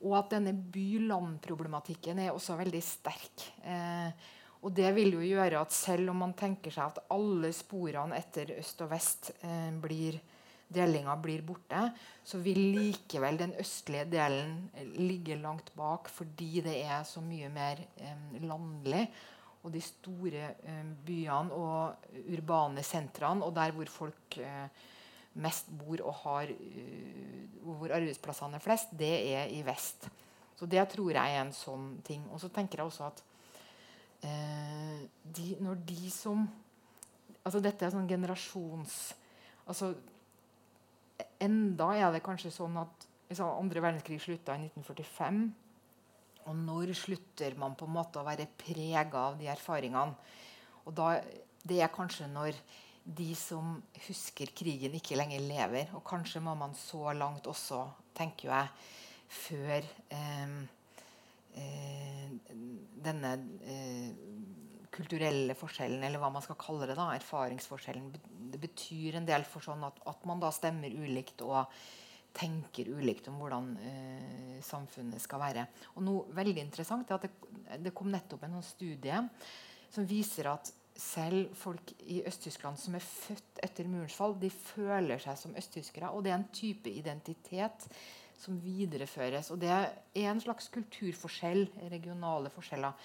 Og at denne by-land-problematikken er også veldig sterk. Eh, og det vil jo gjøre at selv om man tenker seg at alle sporene etter øst og vest eh, blir delinga blir borte, så vil likevel den østlige delen ligge langt bak fordi det er så mye mer eh, landlig. Og de store eh, byene og urbane sentrene, og der hvor folk eh, mest bor og har uh, hvor arbeidsplassene er flest, det er i vest. Så det tror jeg er en sånn ting. Og så tenker jeg også at eh, de, når de som altså Dette er sånn generasjons altså Enda er det kanskje sånn at liksom, andre verdenskrig slutta i 1945. Og når slutter man på en måte å være prega av de erfaringene? Og da, det er kanskje når de som husker krigen, ikke lenger lever. Og kanskje må man så langt også, tenker jeg, før eh, eh, denne eh, kulturelle forskjellen, eller hva man skal kalle det, da, erfaringsforskjellen, det betyr en del for sånn at, at man da stemmer ulikt og tenker ulikt om hvordan eh, samfunnet skal være. Og noe veldig interessant er at det, det kom nettopp en sånn studie som viser at selv folk i Øst-Tyskland som er født etter murens fall, de føler seg som østtyskere. Og det er en type identitet som videreføres. Og det er en slags kulturforskjell, regionale forskjeller,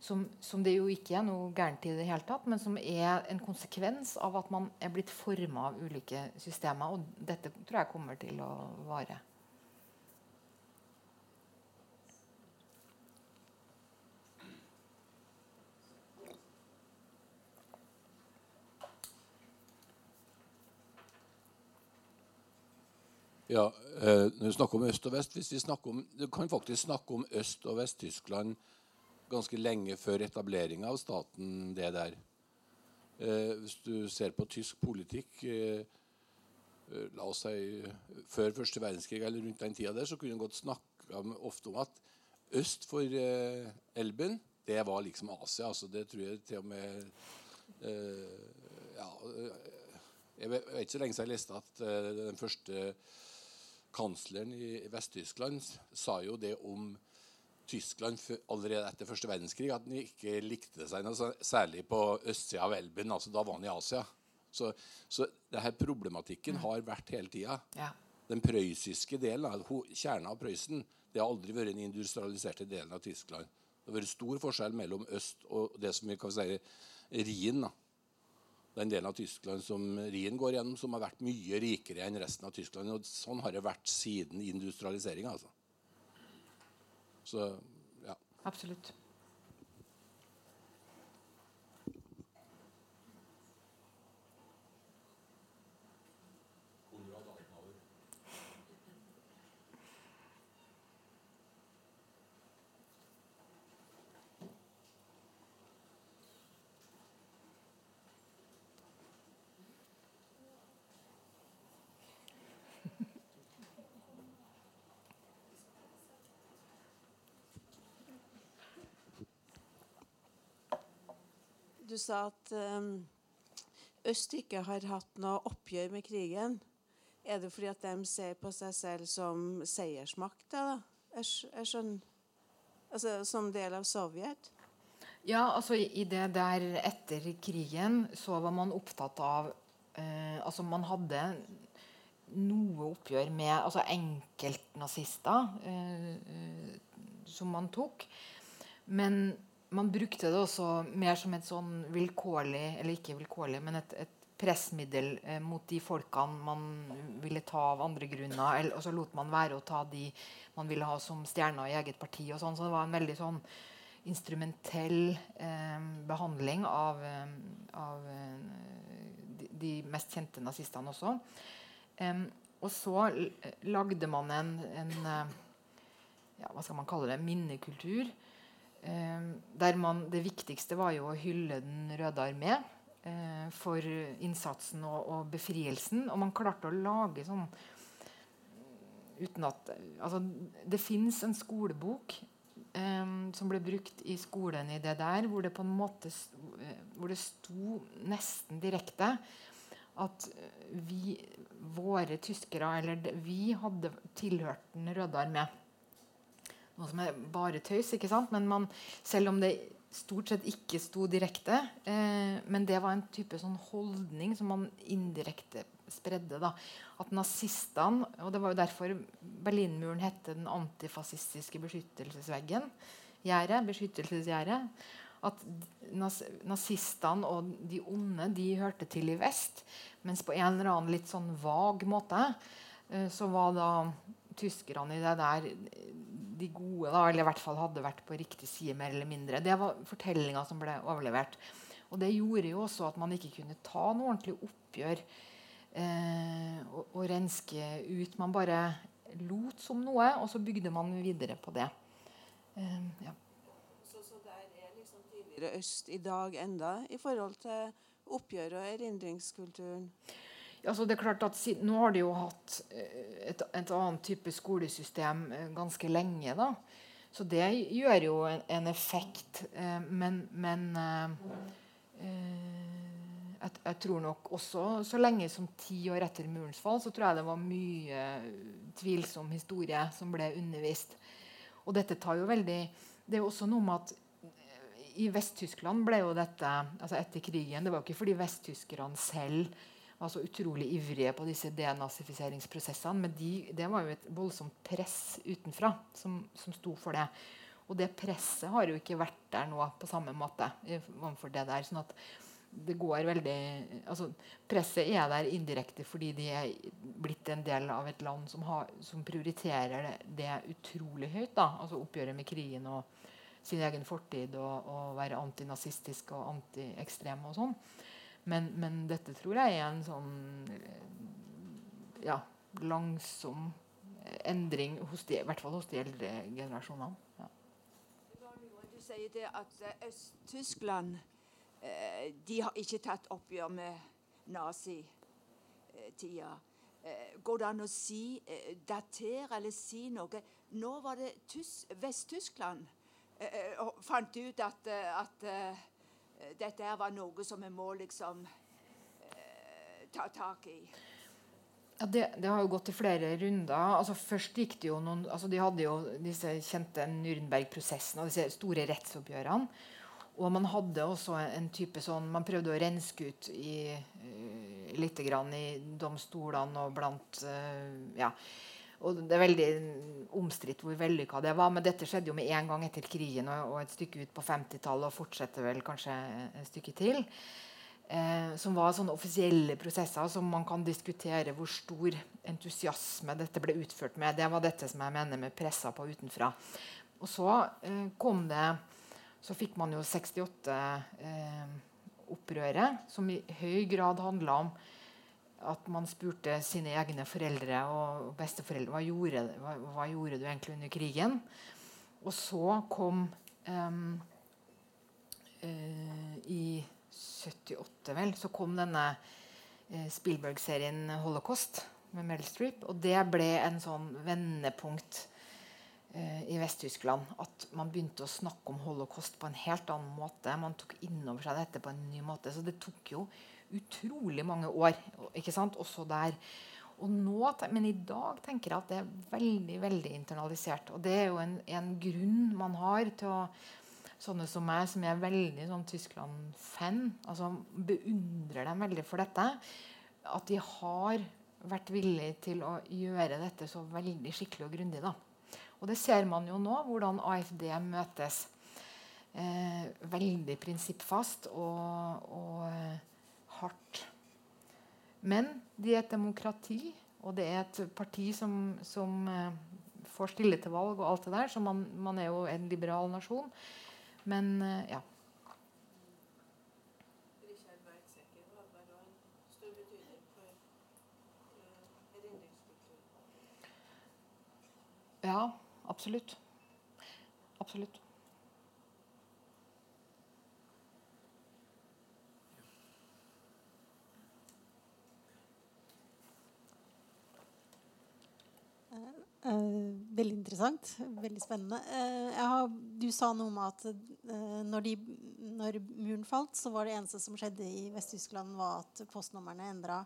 som, som, det jo ikke er noe gærent i det hele tatt, men som er en konsekvens av at man er blitt forma av ulike systemer. Og dette tror jeg kommer til å vare. Ja, eh, når du snakker om øst og vest hvis vi snakker om, Du kan faktisk snakke om Øst- og Vest-Tyskland ganske lenge før etableringa av staten det der. Eh, hvis du ser på tysk politikk eh, La oss si før første verdenskrig eller rundt den tida der, så kunne en godt snakke ofte om at øst for Elben, det var liksom Asia. altså Det tror jeg til og med ja, Jeg vet ikke så lenge siden jeg leste at den første kansleren i Vest-Tyskland sa jo det om Tyskland allerede etter første verdenskrig at han ikke likte seg noe særlig på østsida av Elben. altså Da var han i Asia. Så, så denne problematikken mm. har vært hele tida. Ja. Den prøyssiske delen, kjernen av Prøysen, det har aldri vært den industrialiserte delen av Tyskland. Det har vært stor forskjell mellom øst og det som vi kan si Rien. da den delen av Tyskland som Rien går gjennom, som har vært mye rikere enn resten av Tyskland. Og sånn har det vært siden industrialiseringa. Altså. Så ja. Absolutt. Du sa at um, øst ikke har hatt noe oppgjør med krigen. Er det fordi at de ser på seg selv som seiersmakt? Da? Jeg, jeg skjønner Altså som del av Sovjet? Ja, altså i det der etter krigen så var man opptatt av eh, Altså man hadde noe oppgjør med altså enkeltnazister eh, eh, som man tok. Men man brukte det også mer som et sånn vilkårlig Eller ikke vilkårlig, men et, et pressmiddel eh, mot de folkene man ville ta av andre grunner. Eller, og så lot man være å ta de man ville ha som stjerner i eget parti. og sånn, Så det var en veldig sånn instrumentell eh, behandling av, eh, av eh, de, de, mest kjente nazistene også. og så lagde man en, en eh, ja, hva skal man kalle det, minnekultur Eh, der man, det viktigste var jo å hylle Den røde armé eh, for innsatsen og, og, befrielsen. Og man klarte å lage sånn uten at altså, Det fins en skolebok eh, som ble brukt i skolen i det der, hvor det på en måte eh, hvor det sto nesten direkte at vi, våre tyskere, eller vi, hadde tilhørt Den røde armé noe som er bare tøys. ikke sant? Men man, selv om det stort sett ikke sto direkte. Eh, men det var en type sånn holdning som man indirekte spredde. da, At nazistene Og det var jo derfor Berlinmuren hette den antifascistiske beskyttelsesveggen. Gjerdet. At nazistene og de onde de hørte til i vest. Mens på en eller annen litt sånn vag måte eh, så var da tyskerne i det der de gode, da, eller i hvert fall hadde vært på riktig side, mer eller mindre. Det var fortellinga som ble overlevert. Og det gjorde jo også at man ikke kunne ta noe ordentlig oppgjør eh, og, og, renske ut. Man bare lot som noe, og så bygde man videre på det. Eh, ja. så, så der er liksom tidligere øst i dag enda i forhold til oppgjør og erindringskulturen? Altså det er klart at Nå har de jo hatt eh, et, et annet type skolesystem eh, ganske lenge. da. Så det gjør jo en, en effekt. Eh, men, men jeg, jeg, tror nok også så lenge som ti år etter murens fall så tror jeg det var mye tvilsom historie som ble undervist. Og dette tar jo veldig Det er jo også noe med at i Vest-Tyskland ble jo dette altså etter krigen Det var jo ikke fordi vesttyskerne selv var så utrolig ivrige på disse denazifiseringsprosessene. Men de, det var jo et voldsomt press utenfra som, som sto for det. Og det presset har jo ikke vært der nå på samme måte. overfor det der, sånn at det går veldig, altså Presset er der indirekte fordi de er blitt en del av et land som, har, som prioriterer det, det, utrolig høyt. da, altså Oppgjøret med krigen og sin egen fortid og, og være antinazistisk og antiekstrem og sånn. Men, men, dette tror jeg er en sånn Ja, langsom endring, de, i hvert fall hos de eldre generasjonene. Ja. Du sier det at uh, Øst-Tyskland uh, de har ikke tatt oppgjør med nazitida. Går det an å si, datere eller si noe? Nå var det Vest-Tyskland fant ut at, at dette var noe som vi må liksom ta tak i. Ja, det, det, har jo gått i flere runder. Altså først gikk det jo noen, altså De hadde jo disse kjente Nürnberg-prosessene og disse store rettsoppgjørene. Og man hadde også en type sånn Man prøvde å renske ut i, uh, litt i domstolene og blant Ja. Og det er veldig omstridt hvor vellykka det var. Men dette skjedde jo med en gang etter krigen og, et stykke ut på 50-tallet og fortsetter vel kanskje et stykke til eh, som var sånne offisielle prosesser som man kan diskutere hvor stor entusiasme dette ble utført med. Det var dette som jeg mener med pressa på utenfra. Og så eh, kom det Så fikk man jo 68-opprøret, eh, som i høy grad handla om at man spurte sine egne foreldre og besteforeldre hva gjorde, hva, hva gjorde du egentlig under krigen. Og så kom um, uh, i 78, vel, så kom denne uh, Spielberg-serien 'Holocaust' med Mel Streep. Og det ble en sånn vendepunkt i Vest-Tyskland. At man begynte å snakke om holocaust på en helt annen måte. Man tok inn over seg dette på en ny måte. Så det tok jo utrolig mange år ikke sant? også der. Og nå, men i dag tenker jeg at det er veldig veldig internalisert. Og det er jo en, en grunn man har til å sånne som meg, som er veldig sånn Tyskland-fan, altså beundrer dem veldig for dette, at de har vært villige til å gjøre dette så veldig skikkelig og grundig. da. Og det ser man jo nå, hvordan AFD møtes. Eh, veldig prinsippfast og, og eh, hardt. Men de er et demokrati, og det er et parti som, som eh, får stille til valg og alt det der. Så man, man er jo en liberal nasjon. Men eh, ja. Ja, absolutt. Absolutt. Uh, veldig interessant. Veldig spennende. Uh, har, du sa noe om at når, de, når, muren falt, så var det eneste som skjedde i Vest-Tyskland, var at postnumrene endra,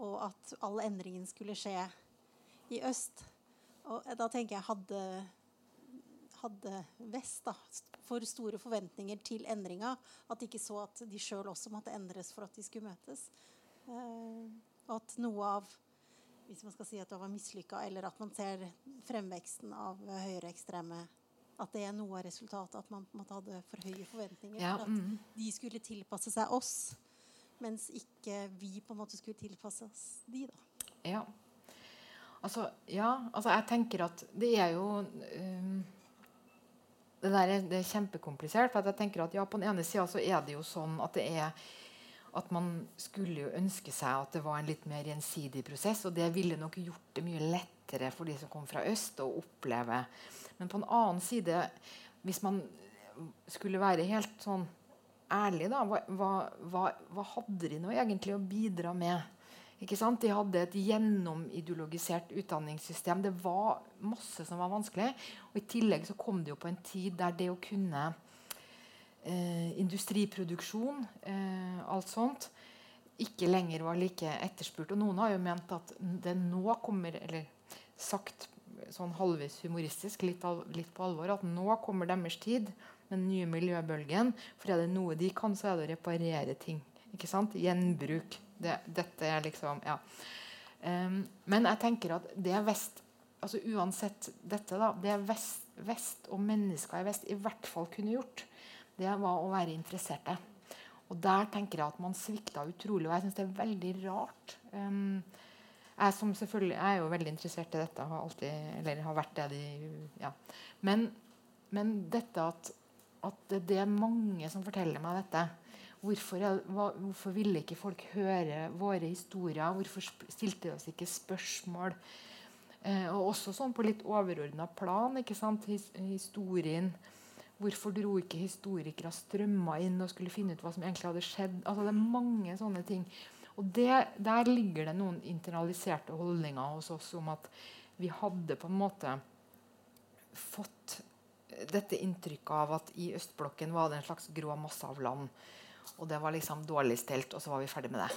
og at all endringen skulle skje i øst. Og da tenker jeg hadde, hadde Vest da, for store forventninger til endringa at de ikke så at de sjøl også måtte endres for at de skulle møtes. og at noe av hvis man skal si at det var mislykka, eller at man ser fremveksten av høyreekstreme At det er noe av resultatet. At man måtte måte hadde for høye forventninger. Ja, for at mm. de skulle tilpasse seg oss, mens ikke vi på en måte skulle tilpasse oss de. da. Ja. Altså, ja, altså jeg tenker at det er jo um, det, der er, det er kjempekomplisert. for jeg tenker at ja, På den ene sida er det jo sånn at det er at man skulle jo ønske seg at det var en litt mer gjensidig prosess. Og det ville nok gjort det mye lettere for de som kom fra øst, å oppleve. Men på en annen side, hvis man skulle være helt sånn ærlig, da, hva, hva, hva hadde de nå egentlig å bidra med? De hadde et gjennomideologisert utdanningssystem. Det var masse som var vanskelig. Og I tillegg så kom det jo på en tid der det å kunne eh, industriproduksjon, eh, alt sånt, ikke lenger var like etterspurt. Og noen har jo ment at det nå kommer Eller sagt sånn halvvis humoristisk, litt, al litt på alvor, at nå kommer deres tid, den nye miljøbølgen. For er det noe de kan, så er det å reparere ting. Ikke sant? Gjenbruk. Det, dette er liksom Ja. Um, men jeg tenker at det er vest altså Uansett dette, da, det vest, vest og mennesker i vest i hvert fall kunne gjort, det var å være interesserte. Og der tenker jeg at man svikta utrolig. Og jeg syns det er veldig rart. Um, jeg, som selvfølgelig, jeg er jo veldig interessert i dette, har alltid, eller har vært det de, ja. men, men, dette at, at, det er mange som forteller meg dette, Hvorfor, hvorfor, ville ikke folk høre våre historier? Hvorfor stilte de oss ikke spørsmål? Eh, og også sånn på litt overordna plan. ikke sant? His, historien. Hvorfor dro ikke historikere strømma inn og skulle finne ut hva som egentlig hadde skjedd? Altså Det er mange sånne ting. Og det, Der ligger det noen internaliserte holdninger hos oss om at vi hadde på en måte fått dette inntrykket av at i østblokken var det en slags grå masse av land. Og det var liksom dårlig stelt, og så var vi ferdig med det.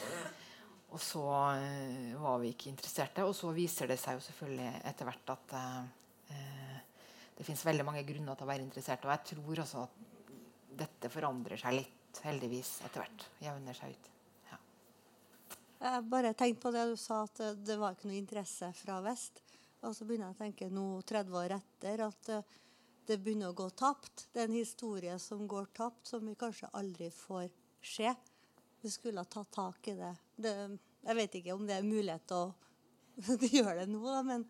Og så uh, var vi ikke interesserte. Og så viser det seg jo selvfølgelig etter hvert at uh, det fins veldig mange grunner til å være interessert. Og jeg tror også at dette forandrer seg litt, heldigvis, etter hvert. Jevner seg ut. Ja. Jeg bare tenkte på det du sa, at det var ikke noe interesse fra vest. Og så begynner jeg å tenke nå 30 år etter at det begynner å gå tapt. Det er en historie som går tapt, som vi kanskje aldri får se. Vi skulle ha tatt tak i det. det jeg vet ikke om det er mulighet til å gjøre det nå, da, men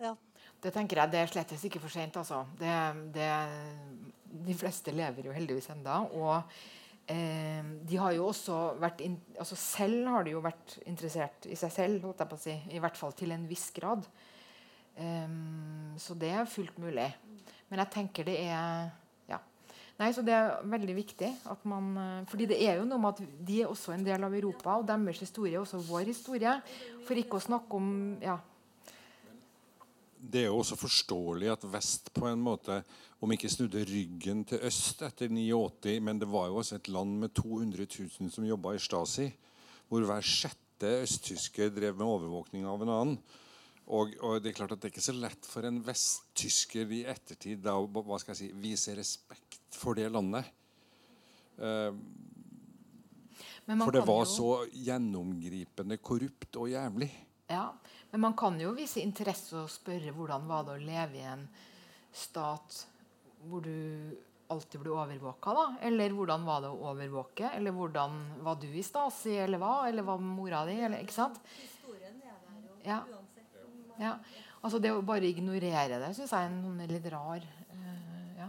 ja. Det tenker jeg, det er slett ikke for sent. Altså. Det, det, de fleste lever jo heldigvis enda, og eh, de har jo også vært in, altså Selv har de jo vært interessert i seg selv, holdt jeg på å si, i hvert fall til en viss grad. Um, så det er fullt mulig. Men jeg tenker det er ja. Nei, så Det er veldig viktig. at man, eh, fordi det er jo noe med at de er også en del av Europa, og deres historie er også vår historie. For ikke å snakke om ja. Det er jo også forståelig at vest på en måte, om ikke snudde ryggen til øst etter 89, men det var jo også et land med 200 000 som jobba i Stasi, hvor hver sjette østtysker drev med overvåkning av en annen. Og, og, det er klart at det er ikke så lett for en vesttysker i ettertid da, hva skal jeg si, vise respekt for det landet. Uh, for det var jo... så gjennomgripende korrupt og jævlig. Ja, Men man kan jo vise interesse og spørre hvordan var det å leve i en stat hvor du alltid ble overvåka? da? Eller hvordan var det å overvåke? Eller hvordan var du i Stasi, eller hva? Eller var mora di? Eller, ikke sant? Historien er der jo ja. Ja. Altså det å bare ignorere det syns jeg er en sånn litt rar uh, ja.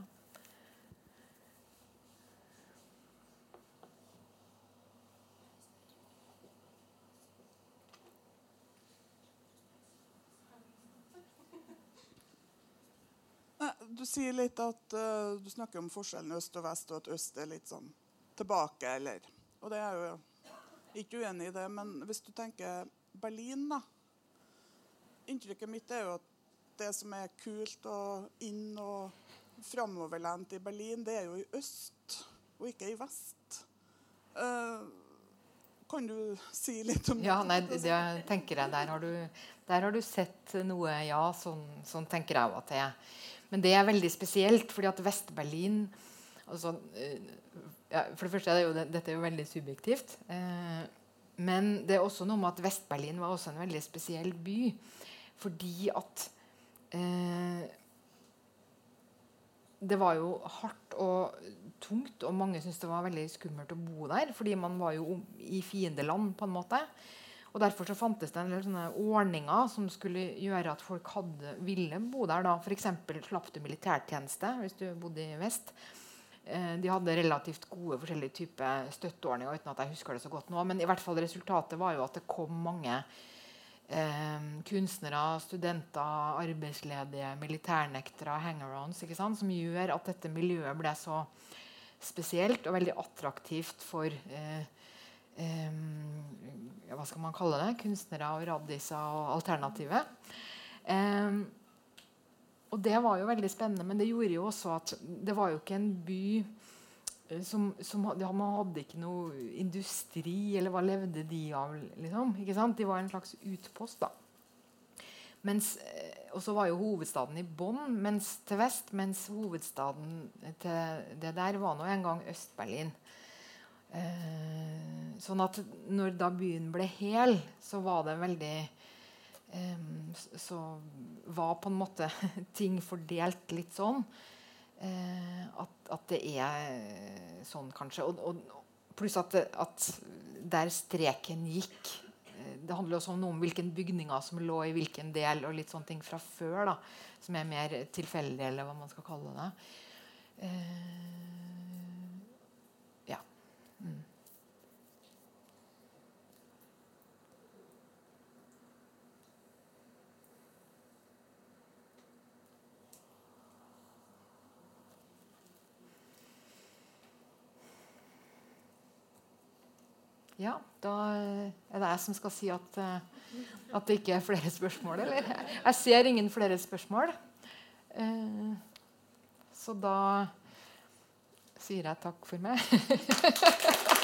Du sier litt at uh, du snakker om forskjellen øst og vest, og at øst er litt sånn tilbake, eller Og det er jo ikke uenig i det, men hvis du tenker Berlin, da inntrykket mitt er jo at det som er kult og inn og framoverlent i Berlin, det er jo i øst og ikke i vest. Uh, kan du si litt om ja, nei, det? tenker jeg. Der har, du, der har du sett noe Ja, sånn, sånn tenker jeg at det er. Men det er veldig spesielt, fordi at Vest-Berlin altså, uh, ja, For det første er det jo, dette er jo veldig subjektivt. Eh, men det er også noe med at Vest-Berlin var også en veldig spesiell by. Fordi at eh, Det var jo hardt og tungt, og mange syntes det var veldig skummelt å bo der. Fordi man var jo i fiendeland, på en måte. Og Derfor så fantes det en del sånne ordninger som skulle gjøre at folk hadde, ville bo der. da. F.eks. slapp du militærtjeneste hvis du bodde i vest. Eh, de hadde relativt gode forskjellige typer støtteordninger. uten at jeg husker det så godt nå, Men i hvert fall resultatet var jo at det kom mange eh, kunstnere, studenter, arbeidsledige, militærnektere, hangarounds, som gjør at dette miljøet ble så spesielt og veldig attraktivt for eh, eh, hva skal man kalle det? Kunstnere og raddiser og alternativet. Eh, og det var jo veldig spennende, men det gjorde jo også at det var jo ikke en by Eh, som, ja, Man hadde ikke noe industri, eller hva levde de av? Liksom, de var en slags utpost. da. Eh, og så var jo hovedstaden i bånn mens, til vest, mens hovedstaden til det der var nå en gang Øst-Berlin. Eh, sånn at når da byen ble hel, så var det veldig eh, Så var på en måte ting fordelt litt sånn. Eh, at, at, det er sånn, kanskje. Og, og pluss at, at, der streken gikk eh, Det handler også om noe om hvilken bygninger som lå i hvilken del, og litt sånne ting fra før. da, Som er mer tilfeldig, eller hva man skal kalle det. Uh, ja. Mm. Ja, da er det jeg som skal si at, eh, at det ikke er flere spørsmål. Eller? Jeg ser ingen flere spørsmål. Eh, så da sier jeg takk for meg.